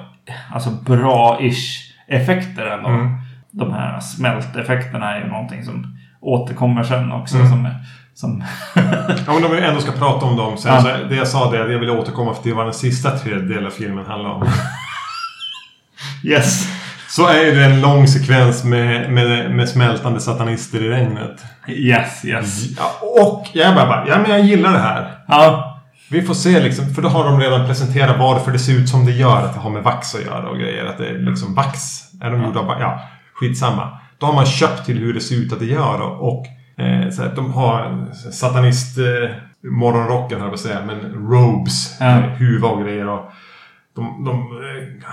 alltså bra-ish effekter ändå. Mm. De här smälteffekterna är ju någonting som återkommer sen också. Mm. Som, som Ja, men om vi ändå ska prata om dem sen. Ja. Så det jag sa det, jag ville återkomma till vad den sista tredjedelen av filmen handlar om. yes. Så är det en lång sekvens med, med, med smältande satanister i regnet. Yes, yes. Ja, och jag bara, bara, ja men jag gillar det här. Ja, Vi får se liksom, för då har de redan presenterat varför det ser ut som det gör. Att det har med vax att göra och grejer. Att det är liksom vax. Är de gjorda av Ja, skitsamma. Då har man köpt till hur det ser ut att det gör. Och, och eh, så att de har satanist eh, morgonrocken här på att säga. Men robes. Ja. med Huva och grejer. Och de, de eh,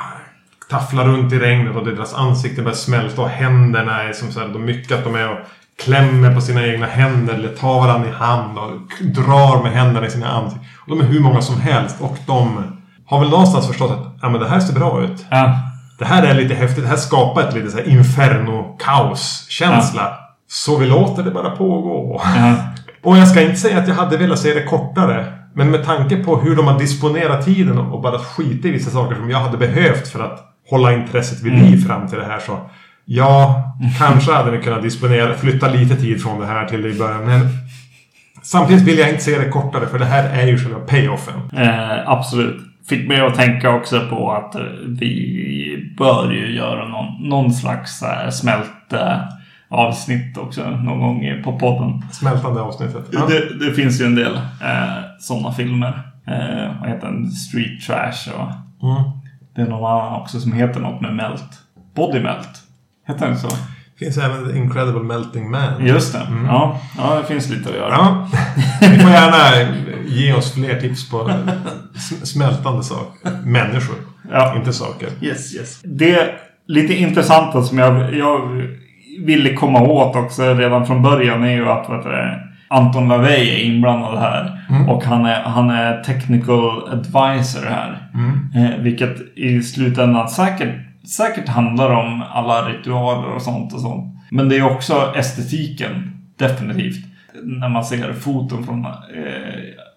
tafflar runt i regnet och deras ansikten börjar smälta. Och händerna är som så här, de mycket att de är och klämmer på sina egna händer eller tar varandra i hand och drar med händerna i sina ansikten. Och de är hur många som helst och de har väl någonstans förstått att ja, men det här ser bra ut. ja, Det här är lite häftigt. Det här skapar ett lite så inferno-kaos-känsla. Så vi låter det bara pågå. ja. Och jag ska inte säga att jag hade velat se det kortare. Men med tanke på hur de har disponerat tiden och bara skita i vissa saker som jag hade behövt för att hålla intresset vid liv fram till det här så... Ja, kanske hade vi kunnat disponera, flytta lite tid från det här till det i början. Men samtidigt vill jag inte se det kortare för det här är ju själva payoffen. Eh, absolut. Fick mig att tänka också på att eh, vi bör ju göra någon, någon slags eh, smält eh, avsnitt också någon gång på podden. Smältande avsnittet. Ja. Det, det finns ju en del eh, sådana filmer. Eh, vad heter den? Street Trash och Mm. Det är någon annan också som heter något med Melt. Body Melt. Heter den så? finns även The Incredible Melting Man. Just det. Ja, ja, det finns lite att göra. Ja. Ni får gärna ge oss fler tips på sm- smältande saker. Människor, Ja. inte saker. Yes, yes. Det lite intressanta som jag, jag ville komma åt också redan från början är ju att vet du, Anton LaVey är inblandad här. Och han är, han är technical advisor här. Eh, vilket i slutändan säkert, säkert handlar om alla ritualer och sånt och sånt. Men det är också estetiken, definitivt. När man ser foton från, eh,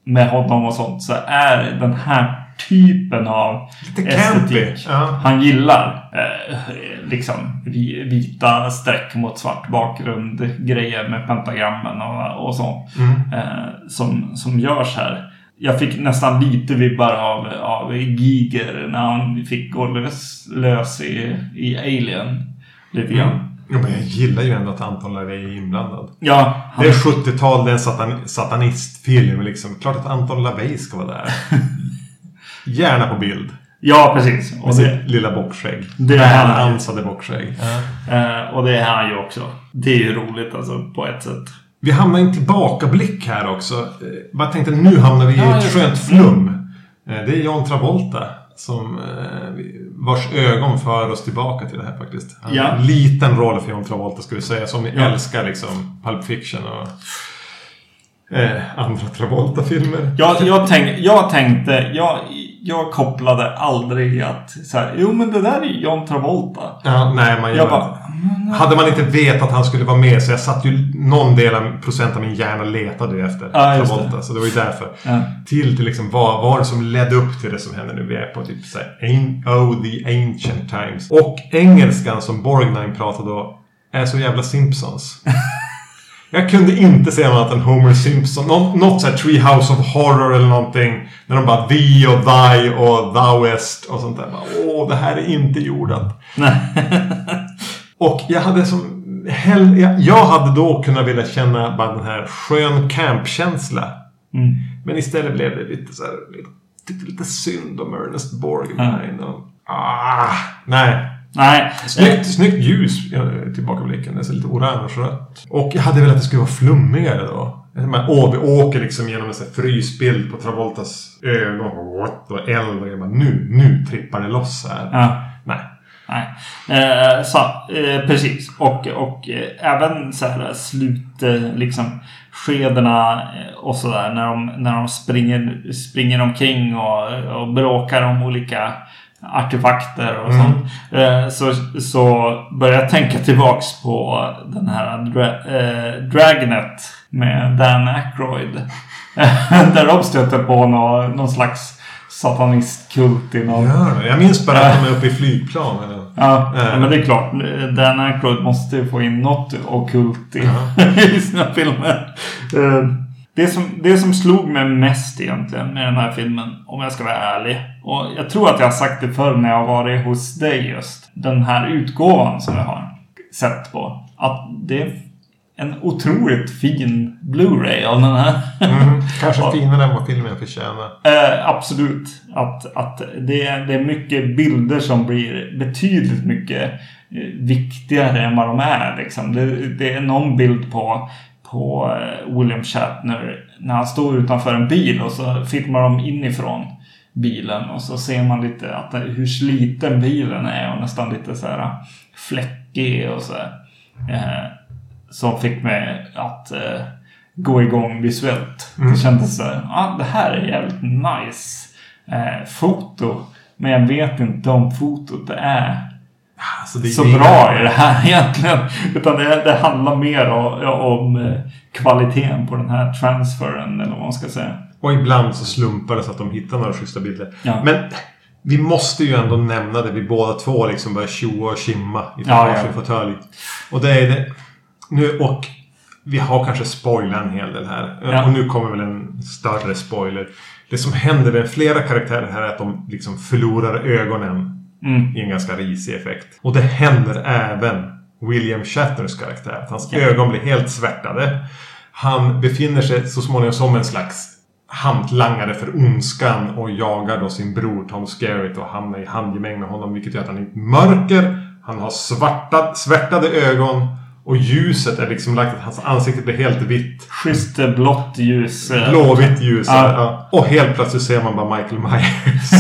med honom och sånt så är den här typen av estetik Ja. han gillar. Eh, liksom vi- vita streck mot svart bakgrund, grejer med pentagrammen och, och sånt. Eh, som, som görs här. Jag fick nästan lite vibbar av, av Giger när han fick gå lös, lös i, i Alien. Lite grann. Jo, men jag gillar ju ändå att Anton LaVey är inblandad. Ja, han, Det är 70-tal, det är en satan satanistfilm. Liksom. Klart att Anton LaVey ska vara där. Gärna på bild. ja, precis. Med Och det, sitt lilla bockskägg. Det är han. Välansade bockskägg. eh, och det är han ju också. Det är ju roligt alltså på ett sätt. Vi hamnar i en tillbakablick här också. Eh, Bara tänkte nu hamnar vi i Ja, ett skönt flum. Eh, Det är John Travolta. Som, eh, vars ögon för oss tillbaka till det här faktiskt. Han Ja. En liten roll för John Travolta ska vi säga. Som ni Ja. älskar liksom Pulp Fiction och eh, andra Travolta-filmer. Jag, jag, tänk, jag tänkte, jag, jag kopplade aldrig att så här, jo men det där är John Travolta. Ja, nej, man Jag inte. bara, Hade man inte vetat att han skulle vara med så jag satt ju någon del av procent av min hjärna letade efter Ja, Travolta. det. Så det var ju därför. Ja. Till till liksom vad var det som ledde upp till det som händer nu? Vi är på typ såhär Ain- Oh the ancient times. Och engelskan som Borgnine pratade då är så jävla Simpsons. Jag kunde inte säga något annat än Homer Simpson. Nå något såhär Treehouse of Horror eller någonting. När de bara Vi och Thy och Thouest och sånt där. Bara, Åh, det här är inte jordat. Och jag hade som hell, jag, jag hade då kunnat vilja känna bara den här skön campkänsla. Mm. Men istället blev det lite så här, lite, lite synd om Ernest Borgnine. Och, ah, nej. Nej. Snyggt, snyggt ljus i tillbakablicken. Det är så lite orange-rött. Och jag hade velat att det skulle vara flummigare då. Åh, vi åker liksom genom en sån här frysbild på Travoltas ögon. Och eld. Och jag bara, nu, nu trippar det loss här. Ja. Nej. Nej. Eh, så, eh, precis. Och, och eh, även så här slut, eh, liksom skedena eh, och sådär när de, när de springer, springer omkring och, och bråkar om olika artefakter och Mm. sånt. Eh, så, så börjar jag tänka tillbaks på den här dra, eh, Dragnet med Dan Aykroyd. Där de stöter på någon, någon slags satanistkult i någon... Det? Jag minns bara att de är uppe i flygplan. Eller? Ja, Eh. men det är klart. Dan Aykroyd måste ju få in något ockult i, i sina filmer. Det som, det som slog mig mest egentligen med den här filmen, om jag ska vara ärlig. Och jag tror att jag har sagt det förr när jag har varit hos dig just. Den här utgåvan som jag har sett på. Att det är en otroligt fin Blu-ray av den här. Mm, kanske finare än vad filmen förtjänar. Eh, absolut. Att, att det, är, det är mycket bilder som blir betydligt mycket eh, viktigare än vad de är. Liksom. Det, det är någon bild på, på eh, William Shatner när han står utanför en bil och så filmar de inifrån bilen och så ser man lite att hur sliten bilen är och nästan lite så här fläckig och så. Eh, som fick mig att eh, gå igång visuellt. Det kändes så här, ah, det här är jävligt nice eh, foto. Men jag vet inte om fotot är Alltså, det, så det är- bra i det här egentligen. Utan det, det handlar mer om, om eh, kvaliteten på den här transferen eller vad man ska säga. Och ibland så slumpar det så att de hittar några schyssta bilder. Ja. Men vi måste ju ändå nämna det. Vi båda två liksom börjar tjoa och kimma i varsin ja. fåtölj. Och det är det. Nu och vi har kanske spoilat en hel del här. Ja. Och nu kommer väl en större spoiler. Det som händer med flera karaktärer här är att de liksom förlorar ögonen Mm. i en ganska risig effekt. Och det händer även William Shatners karaktär. Hans Ja. ögon blir helt svärtade. Han befinner sig så småningom som en slags hantlangare för ondskan och jagar då sin bror Tom Skerritt och hamnar i handgemäng med honom vilket gör att han är mörker. Han har svarta, svärtade ögon och ljuset är liksom lagt att hans ansikte blir helt vitt. Schysst eh, blått ljus. eh. Blåvitt ljus. Ja. Ja. Och helt plötsligt ser man bara Michael Myers.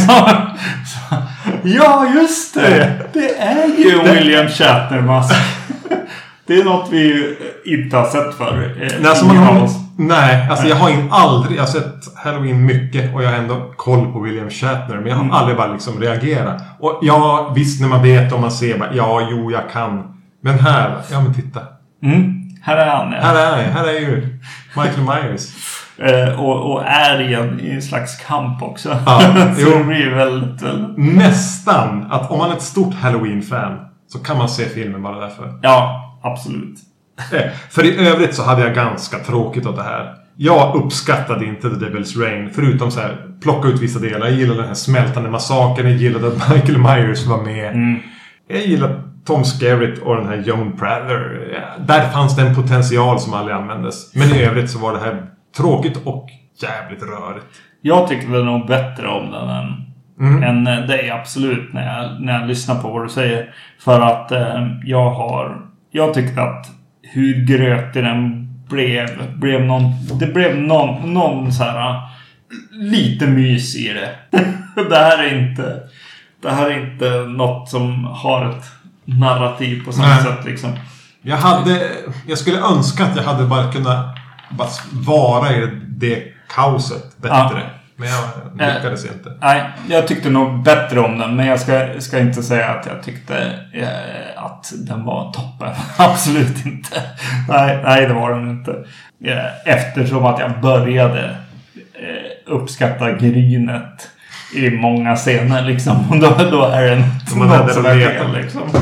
ja, just det! Det är ju William Shatner-mask. Det är något vi inte har sett förr. eh, Nej, alltså man har, nej, alltså jag har in, aldrig... Jag har sett Halloween mycket och jag har ändå koll på William Shatner. Men jag har Mm. aldrig bara liksom reagerat. Och ja, visst när man vet och man ser bara, ja, jo, jag kan. Men här, ja men titta. Mm. Här är han. Ja. Här är han, här är ju Michael Myers. Eh, och, och är i en, i en slags kamp också. Ja, så jo. det blir väldigt... väldigt- Nästan att om man är ett stort Halloween-fan så kan man se filmen bara därför. Ja, absolut. Eh, För i övrigt så hade jag ganska tråkigt åt det här. Jag uppskattade inte The Devil's Rain. Förutom så här, plocka ut vissa delar. Jag gillade den här smältande massakern. Jag gillade att Michael Myers var med. Mm. Jag gillade Tom Skerritt och den här Joan Prather. Där fanns det en potential som aldrig användes. Men i övrigt så var det här tråkigt och jävligt rörigt. Jag tyckte väl nog bättre om den än, Mm. än dig absolut när jag, när jag lyssnar på vad du säger. För att eh, jag har... Jag tyckte att hur grötig den blev, blev någon... Det blev någon, någon så här... Lite mys i det. det här är inte... Det här är inte något som har ett narrativ på samma Nej. sätt liksom. Jag hade... Jag skulle önska att jag hade bara kunnat bara vara i det kaoset bättre. Ja. Men jag lyckades inte. Nej, jag tyckte nog bättre om den. Men jag ska, ska inte säga att jag tyckte eh, att den var toppen. Absolut inte. Nej, nej, det var den inte. Eh, eftersom att jag började eh, uppskatta grynet i många scener liksom. Och då, då är det något som är fel liksom.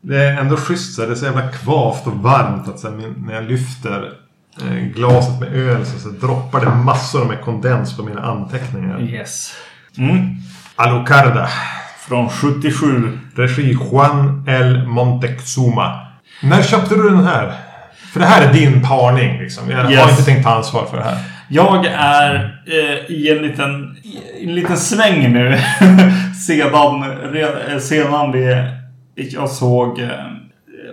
Det är ändå schysst så här, Det är så jävla kvavt och varmt att sen när jag lyfter eh, glaset med öl så, så droppar det massor med kondens på mina anteckningar. Yes. Mm. Alucarda. Från 77. Regi Juan L. Montezuma. När köpte du den här? För det här är din parning liksom. Jag har Yes. inte tänkt ta ansvar för det här. Jag är eh, i en liten, i en liten sväng nu. sedan, re, eh, sedan vi, jag såg eh,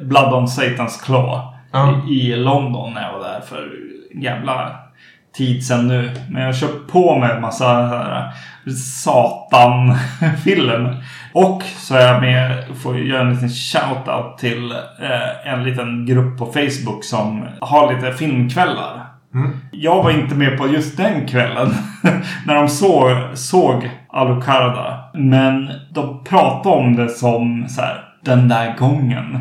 Blood on Satan's Claw Ja. i, i London när jag var där för jävla tid sedan nu. Men jag köpt på mig en massa här Satan-film. Och så är jag med får göra en liten shout-out till eh, en liten grupp på Facebook som har lite filmkvällar. Jag var inte med på just den kvällen. när de såg, såg Alucarda. Men de pratade om det som så här, den där gången.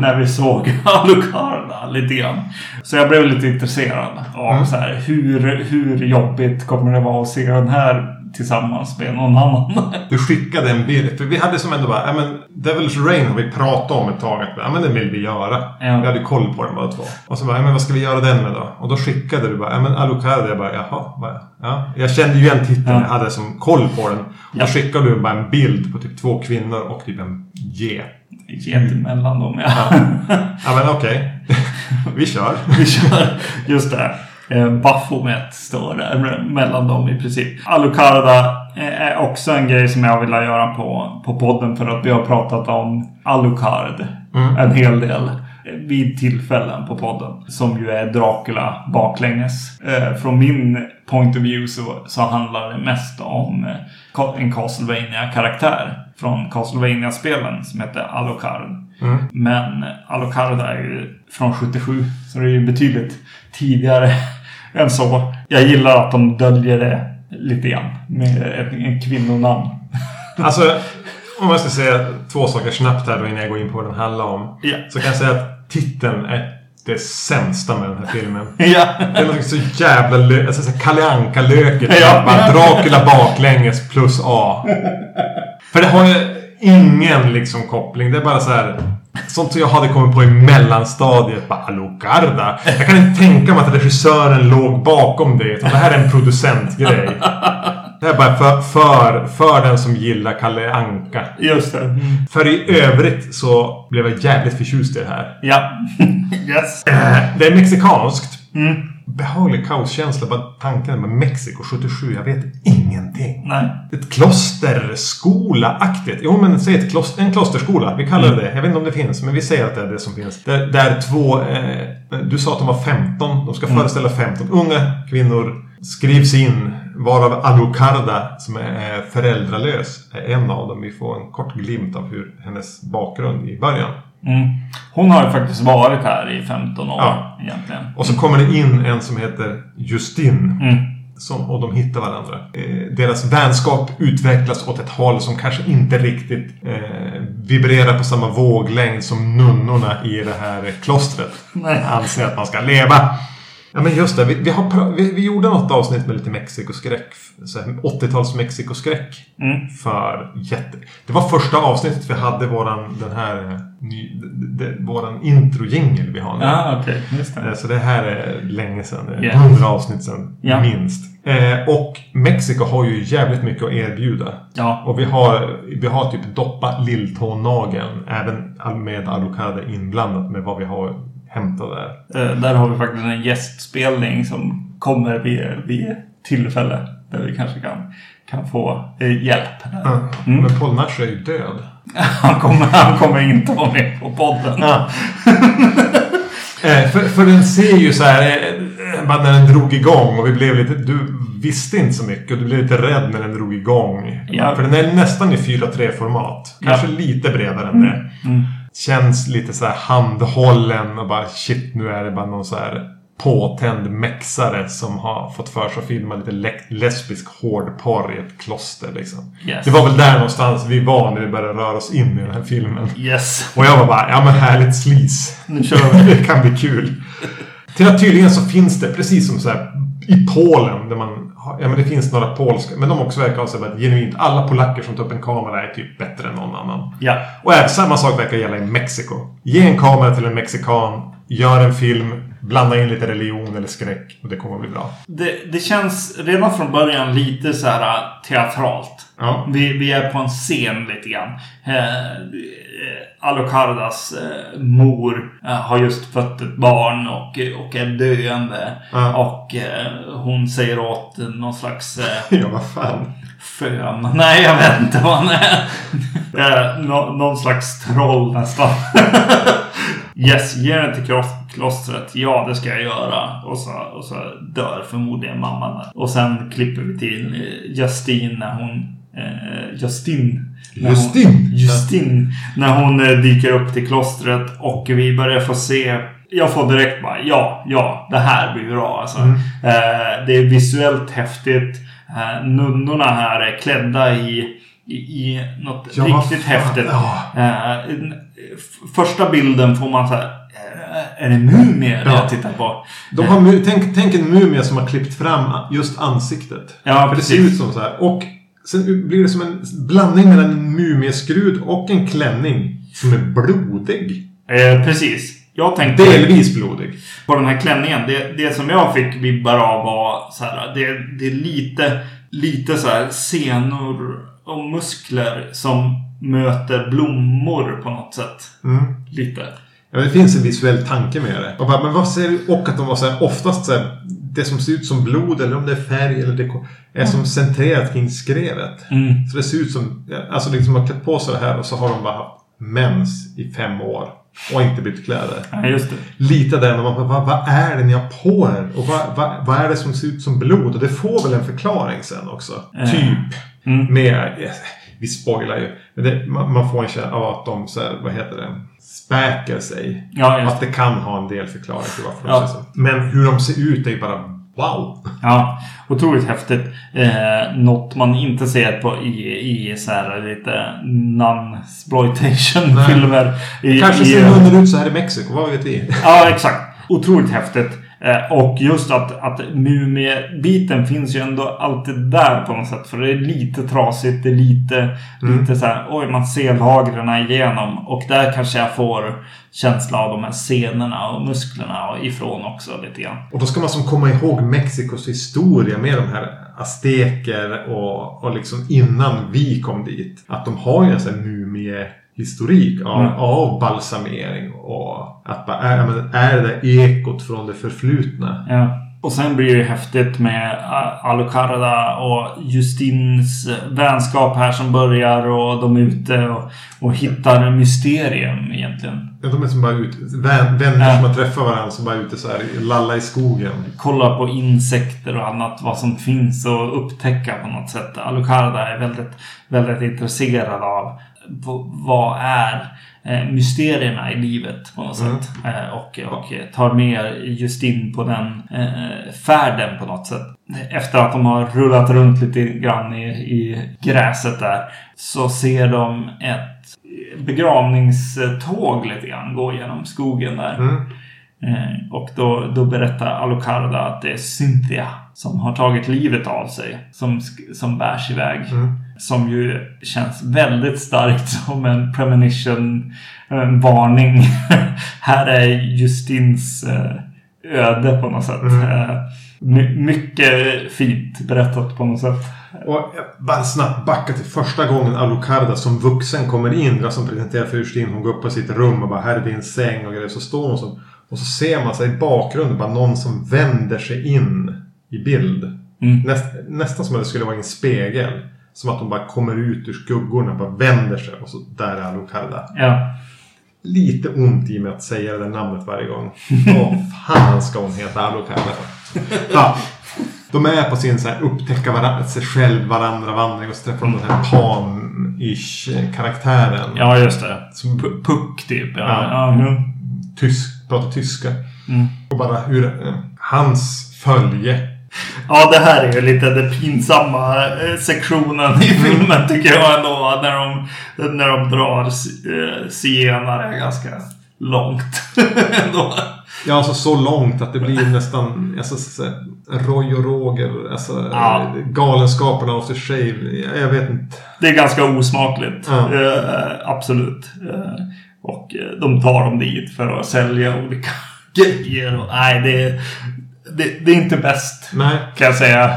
När vi såg Alucarda lite grann. Så jag blev lite intresserad av så här, hur, hur jobbigt kommer det vara att se den här tillsammans med någon annan. Du skickade en bild. För vi hade som ändå bara, ja men Devil's Rain har vi pratat om ett tag. Att, ja men den vill vi göra. Ja. Vi hade koll på den båda två. Och så bara, ja men vad ska vi göra den med då? Och då skickade du bara, ja men Alucard. Jag bara, jaha. Bara, ja. Jag kände ju igen titeln. Ja. Jag hade som koll på den. Och Ja. då skickade du bara en bild på typ två kvinnor och typ en get. Get emellan dem, ja. Ja men okej. vi kör. Vi kör just det. Eh, Baphomet står där me- mellan dem i princip. Alucarda eh, är också en grej som jag vill göra på, på podden för att vi har pratat om Alucard en hel del eh, vid tillfällen på podden. Som ju är Dracula baklänges. Eh, från min point of view så, så handlar det mest om eh, en Castlevania-karaktär från Castlevania-spelen som heter Alucard. Men Alucard är ju från 77. Så det är ju betydligt tidigare än så. Jag gillar att de döljer det lite grann. Med en, en kvinnonamn. Alltså, om jag ska säga två saker snabbt här då innan jag går in på vad den handlar om. Ja. Så kan jag säga att titeln är det sämsta med den här filmen. Ja. Det är något så jävla lö- alltså, så Kalle Anka-löket. Ja. Bara Dracula baklänges plus A. För det har ju ingen liksom koppling. Det är bara så här. Sånt som jag hade kommit på i mellanstadiet. Bara Alucarda. Jag kan inte tänka mig att regissören låg bakom det. Utan det här är en producentgrej. Det här är bara för, för, för den som gillar Kalle Anka. Just det. För i övrigt så blev jag jävligt förtjust i det här. Ja. yes. Eh, Det är mexikanskt. Mm. Behaglig kaoskänsla. Bara tanken med Mexiko 77. Jag vet ingenting. Nej. Ett klosterskola-aktigt. Jo, men säg ett kloster, en klosterskola. Vi kallar det det. Jag vet inte om det finns, men vi säger att det är det som finns. Där, där två... Eh, du sa att de var 15. De ska föreställa 15 unga kvinnor. Skrivs in. Varav Alucarda, som är föräldralös, är en av dem. Vi får en kort glimt av hur hennes bakgrund i början. Mm. Hon har ju faktiskt varit här i 15 år Ja. egentligen. Och så kommer det in en som heter Justin. Mm. Som, och de hittar varandra. Eh, deras vänskap utvecklas åt ett håll som kanske inte riktigt eh, vibrerar på samma våglängd som nunnorna i det här klostret Nej. anser att man ska leva. Ja men just det, vi, vi, har, vi, vi gjorde något avsnitt med lite Mexikoskräck. så här 80-tals Mexikoskräck. Mm. För jätte... Det var första avsnittet vi hade våran, den här, eh, ny, d- d- våran introjingel vi har nu. Ja, okej. Just Eh, det. Så det här är länge sedan. Det Ja. 100 avsnitt sedan. Ja. Minst. Eh, och Mexiko har ju jävligt mycket att erbjuda. Ja. Och vi har, vi har typ doppa lilltånageln. Även med Alucarda inblandat med vad vi har hämtat där. Eh, Där har vi faktiskt en gästspelning som kommer vid, vid tillfälle. Där vi kanske kan, kan få eh, hjälp. Mm. Men Paul Nash är ju död. Han, kommer, han kommer inte vara med på podden. Eh, för, för den ser ju så här, eh, när den drog igång och vi blev lite, du visste inte så mycket och du blev lite rädd när den drog igång. Ja. För den är nästan i 4.3 format. Kanske Ja. lite bredare än det. Mm. Känns lite så här handhållen och bara shit nu är det bara någon så här påtänd mexare som har fått för sig att filma lite le- lesbisk hårdporr i ett kloster liksom. Yes. Det var väl där någonstans vi var när vi började röra oss in i den här filmen. Yes. Och jag var bara, ja men härligt slis. Nu kör vi. det kan bli kul. Till att tydligen så finns det, precis som så här i Polen, där man ja men det finns några polska, men de också verkar ha så här, att genuint, alla polacker som tar upp en kamera är typ bättre än någon annan. Ja. Och även samma sak verkar gälla i Mexiko. Ge en kamera till en mexikan, gör en film, blanda in lite religion eller skräck och det kommer att bli bra. Det, det känns redan från början lite så här äh, teatralt. Ja. Vi, vi är på en scen lite grann. Eh, Alucardas eh, mor eh, har just fött ett barn och, och är döende. Ja. Och eh, hon säger åt någon slags eh, Ja, vad fan. fön. Nej, jag vet inte vad han är. Eh, nå, någon slags troll nästan. yes, ge den till klos- klostret. Ja, det ska jag göra. Och så, och så dör förmodligen mamman. Och sen klipper vi till eh, Justine när hon... Eh, Justin. När hon- Justin. Justin. När hon eh, dyker upp till klostret och vi börjar få se jag får direkt bara ja, ja, det här blir bra alltså. Mm. Eh, det är visuellt häftigt. Eh, nunnorna här är klädda i, i, i något Ja, riktigt häftigt. ja. Eh, första bilden får man så här. eh, Är det mumier Ja. jag tittar på? De har, tänk, tänk en mumie som har klippt fram just ansiktet. Ja, För det ser precis. ut som så här. Och sen blir det som en blandning mellan en mumieskrud och en klänning som är blodig. Eh, precis. Jag tänkte Delvis blodig. på den här klänningen. Det, det som jag fick vibbar av var så här. Det, det är lite, lite så här senor och muskler som möter blommor på något sätt. Mm. Lite. Ja, det finns en visuell tanke med det. Och, bara, men vad ser, och att de var så här, oftast så här, det som ser ut som blod eller om det är färg eller dekor är som centrerat kring skrevet. Mm. Så det ser ut som, alltså liksom har klätt på sig det här och så har de bara haft mens i fem år. Och inte bytt kläder. Ja, just det. Lite där när man bara, vad, vad är det ni har på er? Och vad, vad, vad är det som ser ut som blod? Och det får väl en förklaring sen också. Eh. Typ. Mm. Med, vi spoilar ju. Men det, man, man får en känsla av att de, så här, vad heter det, späker sig. Ja, just Att det kan ha en del förklaring till varför Ja. de ser så. Men hur de ser ut är ju bara wow. Ja, otroligt häftigt. Eh, något man inte ser på i, i så här lite non-exploitation filmer. I, Kanske i, ser hunden ut så här i Mexiko, vad vet vi? Ja, exakt. Otroligt häftigt. Eh, och just att, att mumiebiten finns ju ändå alltid där på något sätt. För det är lite trasigt. Det är lite, lite så här, oj man ser lagren igenom. Och där kanske jag får känsla av de här scenerna och musklerna ifrån också lite grann. Och då ska man som komma ihåg Mexikos historia med de här azteker och, och liksom innan vi kom dit. Att de har ju en sån här mumiehistorik av, Mm. av balsamering och att är, men är det ekot från det förflutna. Ja. Och sen blir det häftigt med A- Alucarda och Justins eh, vänskap här som börjar och de är ute och, och hittar mysterium egentligen. Ja, de är som bara ute, vän, vänner Ja. som har träffat varandra som bara är ute så här lalla i skogen. Kolla på insekter och annat, vad som finns och upptäcka på något sätt. Alucarda är väldigt, väldigt intresserad av vad är eh, mysterierna i livet på något Mm. sätt. Eh, och, och tar med Justin på den eh, färden på något sätt. Efter att de har rullat runt lite grann i, i gräset där så ser de ett begravningståg lite grann gå genom skogen där. Mm. Och då, då berättar Alucarda att det är Cynthia som har tagit livet av sig. Som, som bärs iväg. Mm. Som ju känns väldigt starkt som en premonition. En varning. Här är Justins eh, öde på något sätt. Mm. Eh, my, mycket fint berättat på något sätt. Och bara snabbt backa till första gången Alucarda som vuxen kommer in. Jag som presenterar för Justin. Hon går upp på sitt rum och bara här är din säng och grejer. Så står hon som... Och så ser man sig i bakgrunden bara någon som vänder sig in i bild. Mm. Näst, nästan som att det skulle vara en spegel. Som att de bara kommer ut ur skuggorna, bara vänder sig och så där är Alucarda. Ja. Lite ont i mig att säga det där namnet varje gång. Åh fan ska hon heta Alucarda. Ja. De är på sin så här upptäcka varandra, sig själv, varandra vandring och så träffar de den här pan-ish karaktären. ja, just det. Som Puck typ. Ja. Ja. Ja. tysk, pratar tyska. Mm. Och bara hur hans följe. Ja, det här är ju lite den pinsamma eh, sektionen i filmen tycker jag ändå. När de, när de drar eh, zigenare ganska långt. ändå. Ja, alltså så långt att det blir nästan alltså, så, så, Roy och Roger. Alltså, Ja. Galenskaperna after shave. Jag, vet inte. Det är ganska osmakligt. Ja. Eh, absolut. Eh, och eh, de tar dem dit för att sälja olika grejer. Och, nej, det, det, det är inte bäst. Nej. Kan jag säga.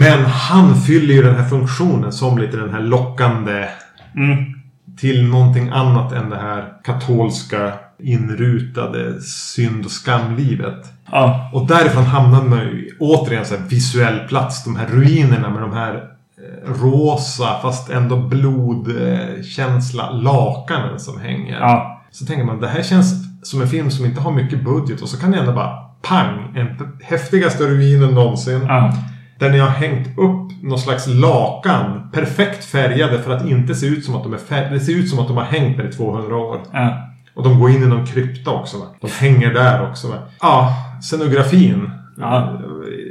Men han fyller ju den här funktionen som lite den här lockande Mm. till någonting annat än det här katolska inrutade synd och skamlivet. Ja. Och därifrån hamnar man ju återigen så visuell plats. De här ruinerna med de här eh, rosa fast ändå blodkänsla lakanen som hänger. Ja. Så tänker man det här känns som en film som inte har mycket budget och så kan det ändå bara pang! En häftigaste ruinen någonsin. Ja. Där ni har hängt upp någon slags lakan. Perfekt färgade för att inte se ut som att de är färgade. Det ser ut som att de har hängt där i 200 år. Ja. Och de går in i någon krypta också. Va? De hänger där också. Va? Ja, scenografin. Ja.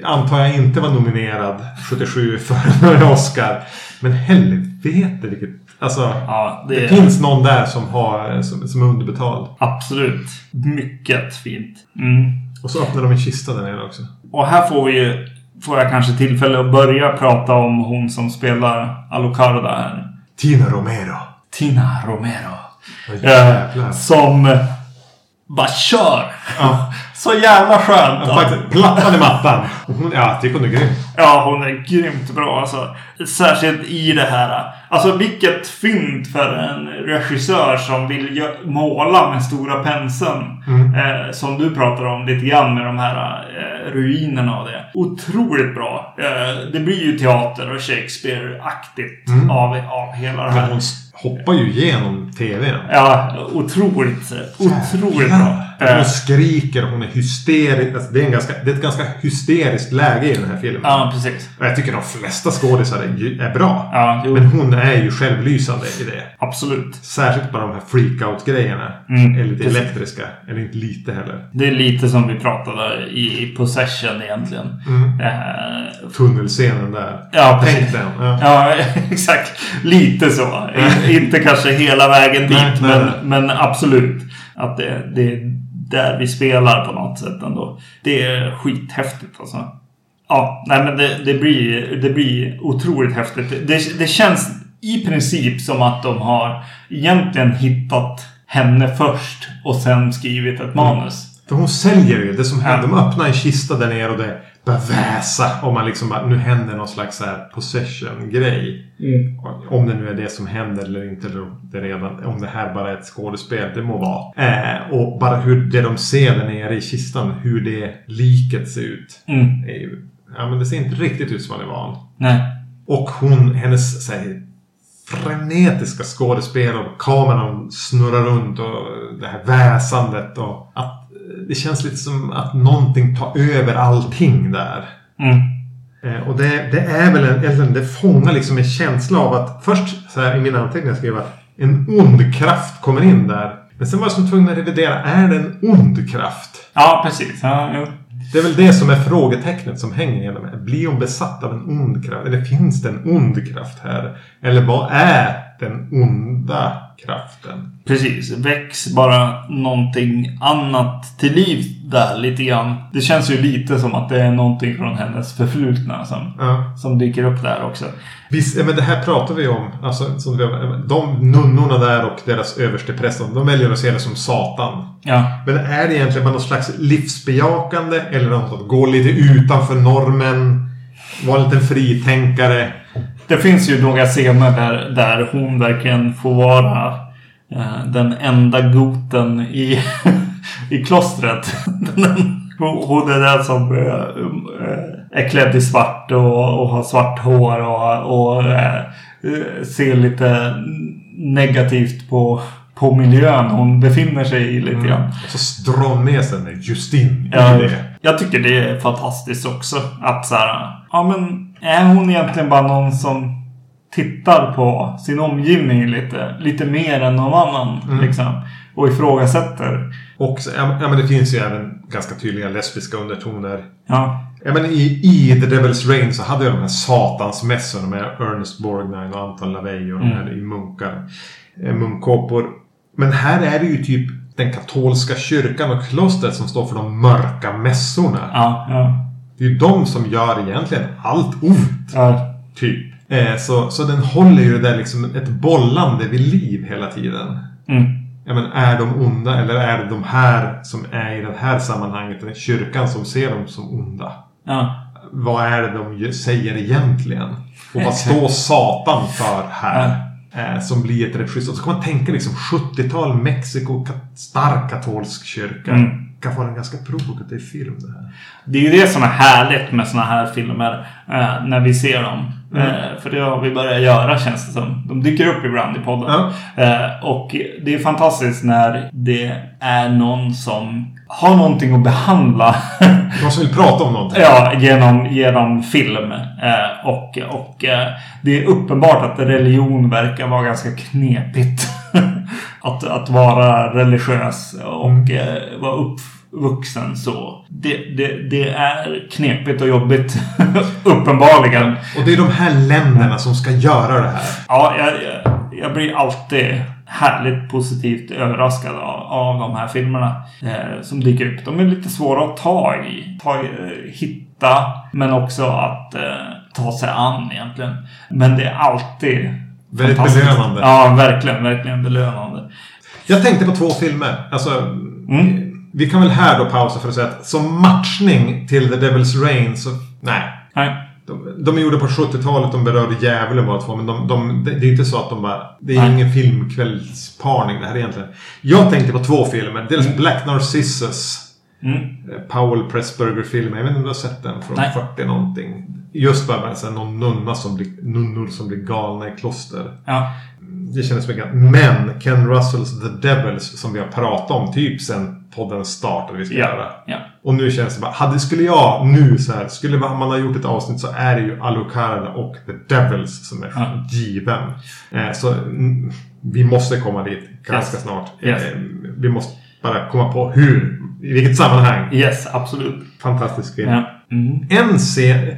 Antar jag inte var nominerad 77 för en Oscar. Men helvete vilket... Alltså. Ja, det Det är finns någon där som, har, som, som är underbetald. absolut mycket fint. Mm. Och så öppnar de en kista där nere också. Och här får vi ju, får jag kanske tillfälle att börja prata om hon som spelar Alucarda här. Tina Romero. Tina Romero. Eh, som bara kör. Ja. Så jävla skönt. Ja, faktiskt, plattan i mattan. Hon, ja, jag tycker hon är grym. Ja, hon är grymt bra alltså. Särskilt i det här. Alltså vilket fynd för en regissör som vill måla med stora penseln. Eh, som du pratar om lite grann med de här eh, ruinerna och det. Otroligt bra. Eh, det blir ju teater och Shakespeare-aktigt av, av hela det här. Hoppar ju igenom TVn. Ja, otroligt. Otroligt bra. Hon skriker, hon är hysterisk. Alltså, det, är en ganska, det är ett ganska hysteriskt läge i den här filmen. ja, precis. Och jag tycker de flesta skådisar är, bra. Ja, jo, Men hon är ju självlysande i det. absolut. Särskilt bara de här freakout-grejerna. Mm, är lite precis. elektriska. Eller inte lite heller. Det är lite som vi pratade i, Possession egentligen. Mm. Eh, Tunnelscenen där. Ja, Tänk precis. den. Ja. Ja, exakt. Lite så. Inte kanske hela vägen dit, Nej, men, nej. men absolut. Att det, det är där vi spelar på något sätt ändå. Det är skithäftigt alltså. Ja, nej men det, det, blir, det blir otroligt häftigt. Det, det känns i princip som att de har egentligen hittat henne först och sen skrivit ett manus. För hon säljer ju. Det som händer. De öppnar en kista där nere och det väsa. Och man liksom bara, nu händer någon slags så possession-grej. Om det nu är det som händer eller inte. Eller om det, redan, om det här bara är ett skådespel. Det må vara. Eh, och bara hur det de ser där nere i kistan. Hur det liket ser ut. Mm. Ju, ja men det ser inte riktigt ut som man är van. Nej. Och hon, hennes så här, frenetiska skådespel och kameran snurrar runt och det här väsandet och att det känns lite som att någonting tar över allting där. Mm. Eh, Och det, det är väl en, eller det fångar liksom en känsla av att först så här i mina anteckningar skrev jag att en ond kraft kommer in där. Men sen var jag som tvungen att revidera. Är det en ond kraft? Ja, precis. Ja, jo. Det är väl det som är frågetecknet som hänger genom det. Blir hon besatt av en ond kraft? Eller finns det en ond kraft här? Eller vad är den onda kraften? Precis. Väcks bara någonting annat till liv där lite grann. Det känns ju lite som att det är någonting från hennes förflutna som, Ja. som dyker upp där också. Visst, men det här pratar vi om. Alltså, som vi, de nunnorna där och deras överstepräster, de väljer att se det som Satan. Ja. Men är det egentligen bara någon slags livsbejakande eller något att gå lite utanför normen? Vara en liten fritänkare? Det finns ju några scener där, där hon verkligen får vara eh, den enda goten i, i klostret. Hon är den som eh, eh, är klädd i svart och, och har svart hår och, och eh, ser lite negativt på, på miljön hon befinner sig i lite grann. Och så drar med sig Justin Ja, i det. jag tycker det är fantastiskt också. Att så här, ja men är hon egentligen bara någon som tittar på sin omgivning lite, lite mer än någon annan Mm. liksom. Och ifrågasätter. Och ja, men det finns ju även ganska tydliga lesbiska undertoner. Ja, Ja, men i, I The Devil's Rain så hade jag de här satansmässorna med Ernest Borgnine och Anton LaVey och de här i munkar. eh, Munkkåpor. Men här är det ju typ den katolska kyrkan och klostret som står för de mörka mässorna. ja, ja. Det är ju de som gör egentligen allt ont. ja. Typ. Eh, så, så den håller ju det där liksom ett bollande vid liv hela tiden. Mm. ja, men är de onda eller är det de här som är i det här sammanhanget, den kyrkan som ser dem som onda? Ja. Vad är det de säger egentligen? Och vad står Satan för här? Eh, som blir ett schysst. Och så kan man tänka liksom 70-tal Mexiko, stark katolsk kyrka. Mm. Kan vara en ganska provokativ film det här. Det är ju det som är härligt med såna här filmer. Eh, när vi ser dem. Mm. Eh, för det har vi börjat göra känns det som. De dyker upp ibland i podden. Ja. Eh, och det är fantastiskt när det är någon som har någonting att behandla. Någon som vill prata om någonting. Ja, genom, genom film. Eh, och och eh, det är uppenbart att religion verkar vara ganska knepigt. att, att vara religiös och eh, vara uppvuxen så. Det, det, det är knepigt och jobbigt. uppenbarligen. Och det är de här länderna som ska göra det här. Ja, jag, jag, jag blir alltid härligt positivt överraskad av, av de här filmerna eh, som dyker upp. De är lite svåra att ta i. Ta, eh, hitta, men också att eh, ta sig an egentligen. Men det är alltid Väldigt belönande. Ja, verkligen, verkligen belönande. Jag tänkte på två filmer. Alltså, Mm. Vi kan väl här då pausa för att säga att som matchning till The Devil's Rain så... Nej. Nej. De, de är gjorda på 70-talet, de berörde djävulen båda två. Men de, de, det det är inte så att de bara... Det är Nej. ingen filmkvällsparning det här egentligen. Jag tänkte på två filmer. Dels Black Narcissus. Mm. eh, Powell Pressburger-filmen. Jag vet inte om du har sett den från Nej. 40 någonting. Just bara med så här, någon nunna som blir, nunnor som blir galna i kloster. Ja. Det kändes mycket. Men Ken Russells The Devils som vi har pratat om typ sen podden startade vi ska göra. Ja. ja. Och nu känns det bara, hade, skulle jag nu så här, skulle man ha gjort ett avsnitt så är det ju Alucard och The Devils som är Ja. given. Eh, så mm, vi måste komma dit ganska Yes. snart. Yes. Eh, vi måste bara komma på hur, i vilket sammanhang. Yes, absolut. Fantastisk film. Ja. Mm. En scen...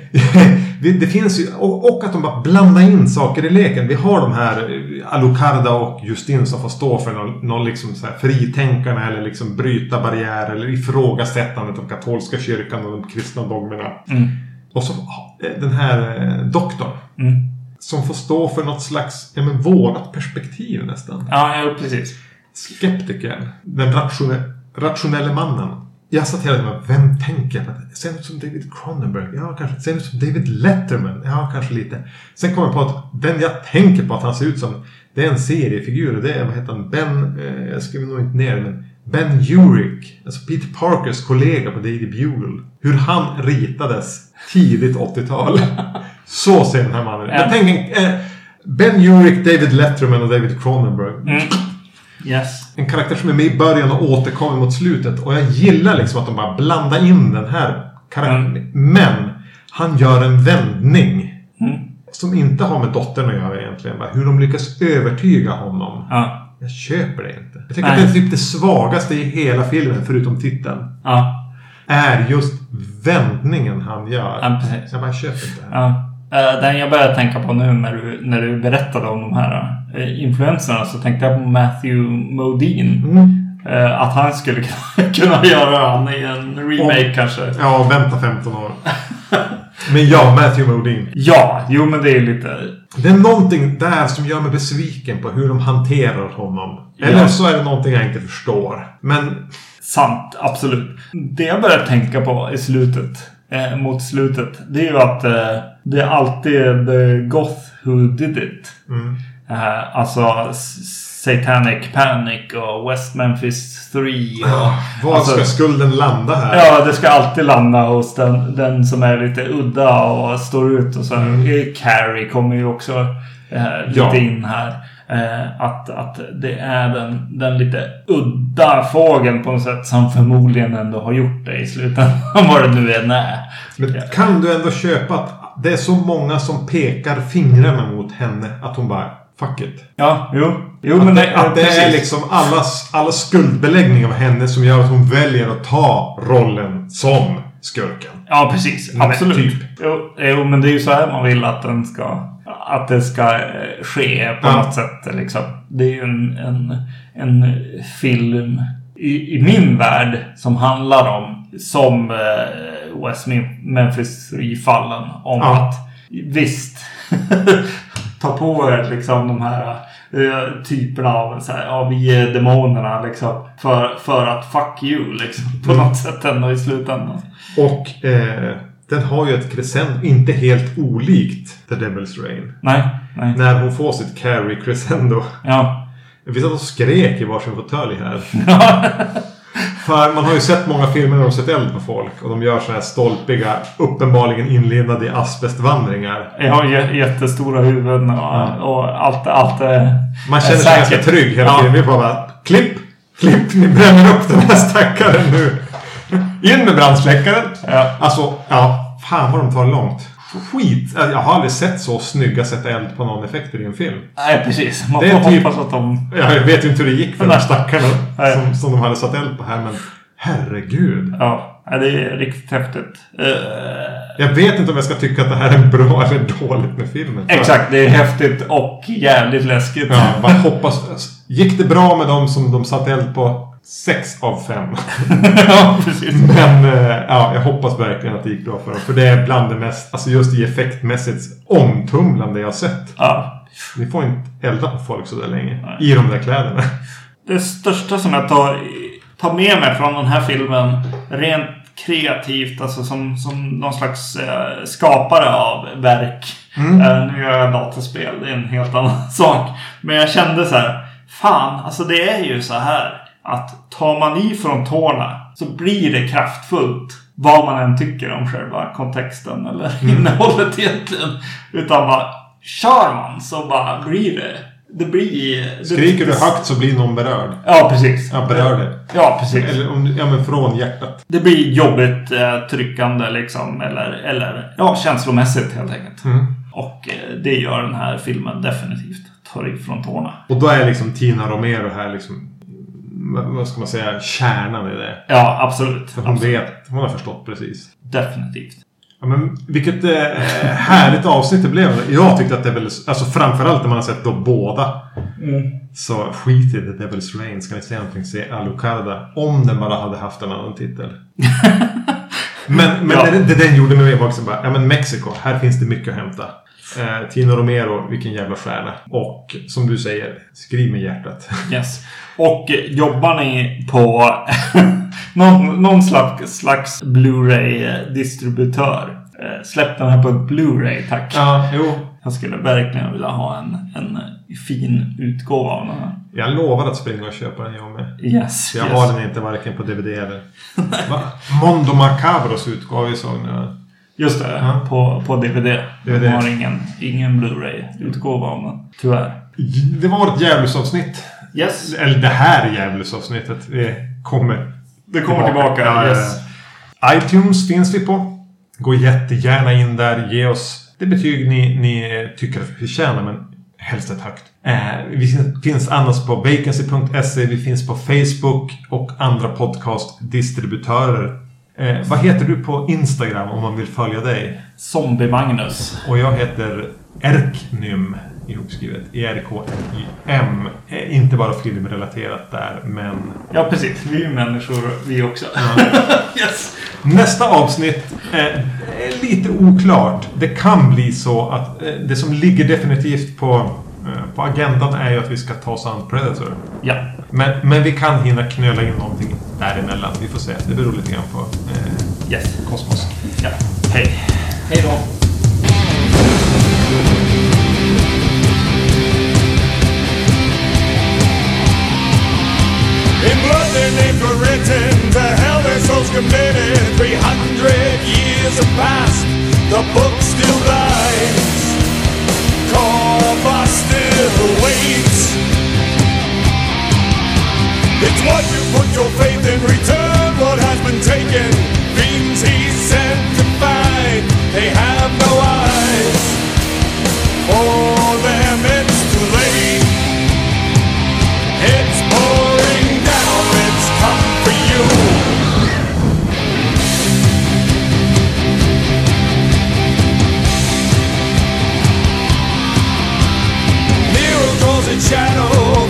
det finns ju... Och, att de bara blandar in saker i leken. Vi har de här eh, Alucarda och Justin som får stå för någon, någon liksom så här fritänkarna eller liksom bryta barriärer eller ifrågasättandet av katolska kyrkan och de kristna dogmerna. Mm. Och så eh, den här eh, doktorn. Mm. Som får stå för något slags, ja men vårat perspektiv nästan. Ja, ja, precis. Skeptikern. Den rationella, rationella mannen. Jag satt hela tiden och vem tänker jag på? Ser ut som David Cronenberg? Ja, kanske. Ser ut som David Letterman? Ja, kanske lite. Sen kom jag på att den jag tänker på att han ser ut som, det är en seriefigur. och Det är, vad heter han? Ben, eh, jag skriver nog inte ner men Ben Urich. Alltså Peter Parkers kollega på Daily Bugle. Hur han ritades tidigt 80-tal. Så ser den här mannen ut. Ja. Jag tänker, eh, Ben Urich, David Letterman och David Cronenberg. Mm. Yes. En karaktär som är med i början och återkommer mot slutet. Och jag gillar liksom att de bara blandar in den här karaktären. Mm. Men han gör en vändning. Mm. Som inte har med dottern att göra egentligen. Bara hur de lyckas övertyga honom. Ja. Jag köper det inte. Jag tycker Nej. att det är typ det svagaste i hela filmen, förutom titeln. Ja. Är just vändningen han gör. Ja, precis. Jag bara köper inte det här. Ja. Eh, Den jag började tänka på nu när du, när du berättade om de här influenserna så tänkte jag på Matthew Modine. Mm. Eh, att han skulle kunna göra han i en remake Om- kanske. Ja, vänta 15 år. Men ja, Matthew Modine. Ja, jo men det är lite... Det är någonting där som gör mig besviken på hur de hanterar honom. Eller Ja. så är det någonting jag inte förstår. Men Sant, absolut. Det jag börjar tänka på i slutet, eh, mot slutet, det är ju att eh, det är alltid the goth who did it. mm, Eh, alltså Satanic Panic och West Memphis 3. Och, var alltså, ska skulden landa här? Ja, det ska alltid landa hos den, den som är lite udda och står ut. Och så mm. Carrie kommer ju också eh, lite Ja. in här. Eh, att, att det är den, den lite udda fågeln på något sätt som förmodligen ändå har gjort det i slutändan. Vad det nu än är. Men kan du ändå köpa att det är så många som pekar fingrarna mot henne att hon bara Fuck it. Ja, jo. Jo, Att men det, att det är liksom allas, alla skuldbeläggning av henne som gör att hon väljer att ta rollen som skurken. Ja, precis. Absolut. typ. Jo, jo, men det är ju så här man vill att den ska... Att det ska eh, ske på Ja. något sätt. Liksom. Det är ju en, en, en film i, i min värld som handlar om, som eh, West Mem- Memphis 3-fallen, om Ja. att visst, ta på er liksom de här eh, typerna av så här, ja, vi är demonerna liksom. För, för att fuck you liksom. På något sätt ändå i slutändan. Och eh, den har ju ett crescendo, inte helt olikt The Devil's Rain. Nej, nej. När hon får sitt carry crescendo. Ja. Vi satt och skrek i varsin fåtölj här. För man har ju sett många filmer där de sett eld på folk. Och de gör så här stolpiga, uppenbarligen inlindade i asbestvandringar. Jä- jättestora huvuden och, och allt, allt Man känner sig ganska trygg hela Ja. tiden. Vi bara, bara klipp, klipp, ni bränner upp den här stackaren nu. In med brandsläckaren. Ja. Alltså, ja. Fan vad de tar långt. Skit. Jag har aldrig sett så snygga sätta eld på någon effekter i en film. Nej, precis. Man får typ- hoppas att de... Jag vet ju inte hur det gick för de stackarna som, som de hade satt eld på här. Men herregud. Ja, det är riktigt häftigt. Eh, Jag vet inte om jag ska tycka att det här är bra eller dåligt med filmen. exakt, det är häftigt och jävligt läskigt. Ja, bara hoppas. Gick det bra med dem som de satte eld på? Sex av fem. ja, precis. Men eh, ja, jag hoppas verkligen att det gick bra för dem. För det är bland det mest, alltså just i effektmässigt omtumlande jag har sett. Ja. Ni får inte elda på folk så där länge. Nej. I de där kläderna. Det största som jag tar, tar med mig från den här filmen rent kreativt, alltså som, som någon slags eh, skapare av verk. Eh, nu gör jag dataspel, det är en helt annan sak. Men jag kände så här, fan, alltså det är ju så här att tar man i från tårna så blir det kraftfullt. Vad man än tycker om själva kontexten eller innehållet egentligen. Utan bara kör man så bara blir det. Det blir... det- Skriker du högt så blir någon berörd. Ja, precis. Ja, berör det. Ja, precis. Eller om, ja, men från hjärtat. Det blir jobbigt eh, tryckande liksom. Eller, eller ja, känslomässigt helt enkelt. Mm. Och eh, det gör den här filmen definitivt. Tar ifrån tårna. Och då är liksom Tina Romero här liksom... vad- ska man säga? Kärnan i det. Ja, absolut. För hon absolut. vet. Hon har förstått precis. Definitivt. Ja, men vilket eh, härligt avsnitt det blev. Jag tyckte att det väl, alltså framförallt när man har sett då båda. Så skit i The Devil's Rain. Ska ni säga någonting, se Alucarda. Om den bara hade haft en annan titel. men men Ja. det, det den gjorde med mig var också bara, ja men Mexiko, här finns det mycket att hämta. Eh, Tino Romero, vilken jävla stjärna. Och som du säger, skriv med hjärtat. Yes. Och jobbar ni på någon, någon slags, slags Blu-ray-distributör? Eh, släpp den här på ett Blu-ray, tack. Ja, jo. Jag skulle verkligen vilja ha en, en fin utgåva av den här. Jag lovar att springa och köpa den jag med. Yes. Jag yes. har den inte varken på DVD eller... Mondo Macabros utgåva vi såg nu. Just det, Ja. på, på DVD. DVD. De har ingen, ingen Blu-ray-utgåva av den. Tyvärr. Det var vårt djävulsavsnitt. Yes. Eller det här djävulsavsnittet. Det kommer. Det kommer tillbaka. Ja, yes. iTunes finns vi på. Gå jättegärna in där. Ge oss det betyg ni, ni tycker att vi förtjänar. Men helst ett högt. Eh, vi finns annars på vacancy.se. Vi finns på Facebook och andra podcastdistributörer. Eh, vad heter du på Instagram om man vill följa dig? Zombie-Magnus. Och jag heter Erknym ihopskrivet. E E-R-K-N-Y-M. Eh, Inte bara filmrelaterat där, men Ja, precis. Vi är ju människor vi också. yes. nästa avsnitt eh, är lite oklart. Det kan bli så att eh, det som ligger definitivt på, på agendan är ju att vi ska ta oss an Predator. Ja. Men, men vi kan hinna knöla in någonting däremellan. Vi får se. Det beror lite grann på eh, Yes. kosmos. Ja. Hej. Hej då! In blood their names were written, to hell their souls committed. Three hundred years have passed, the book still lies. call, I still wait. It's what you put your faith in, return what has been taken. Things he sent to find, they have. channel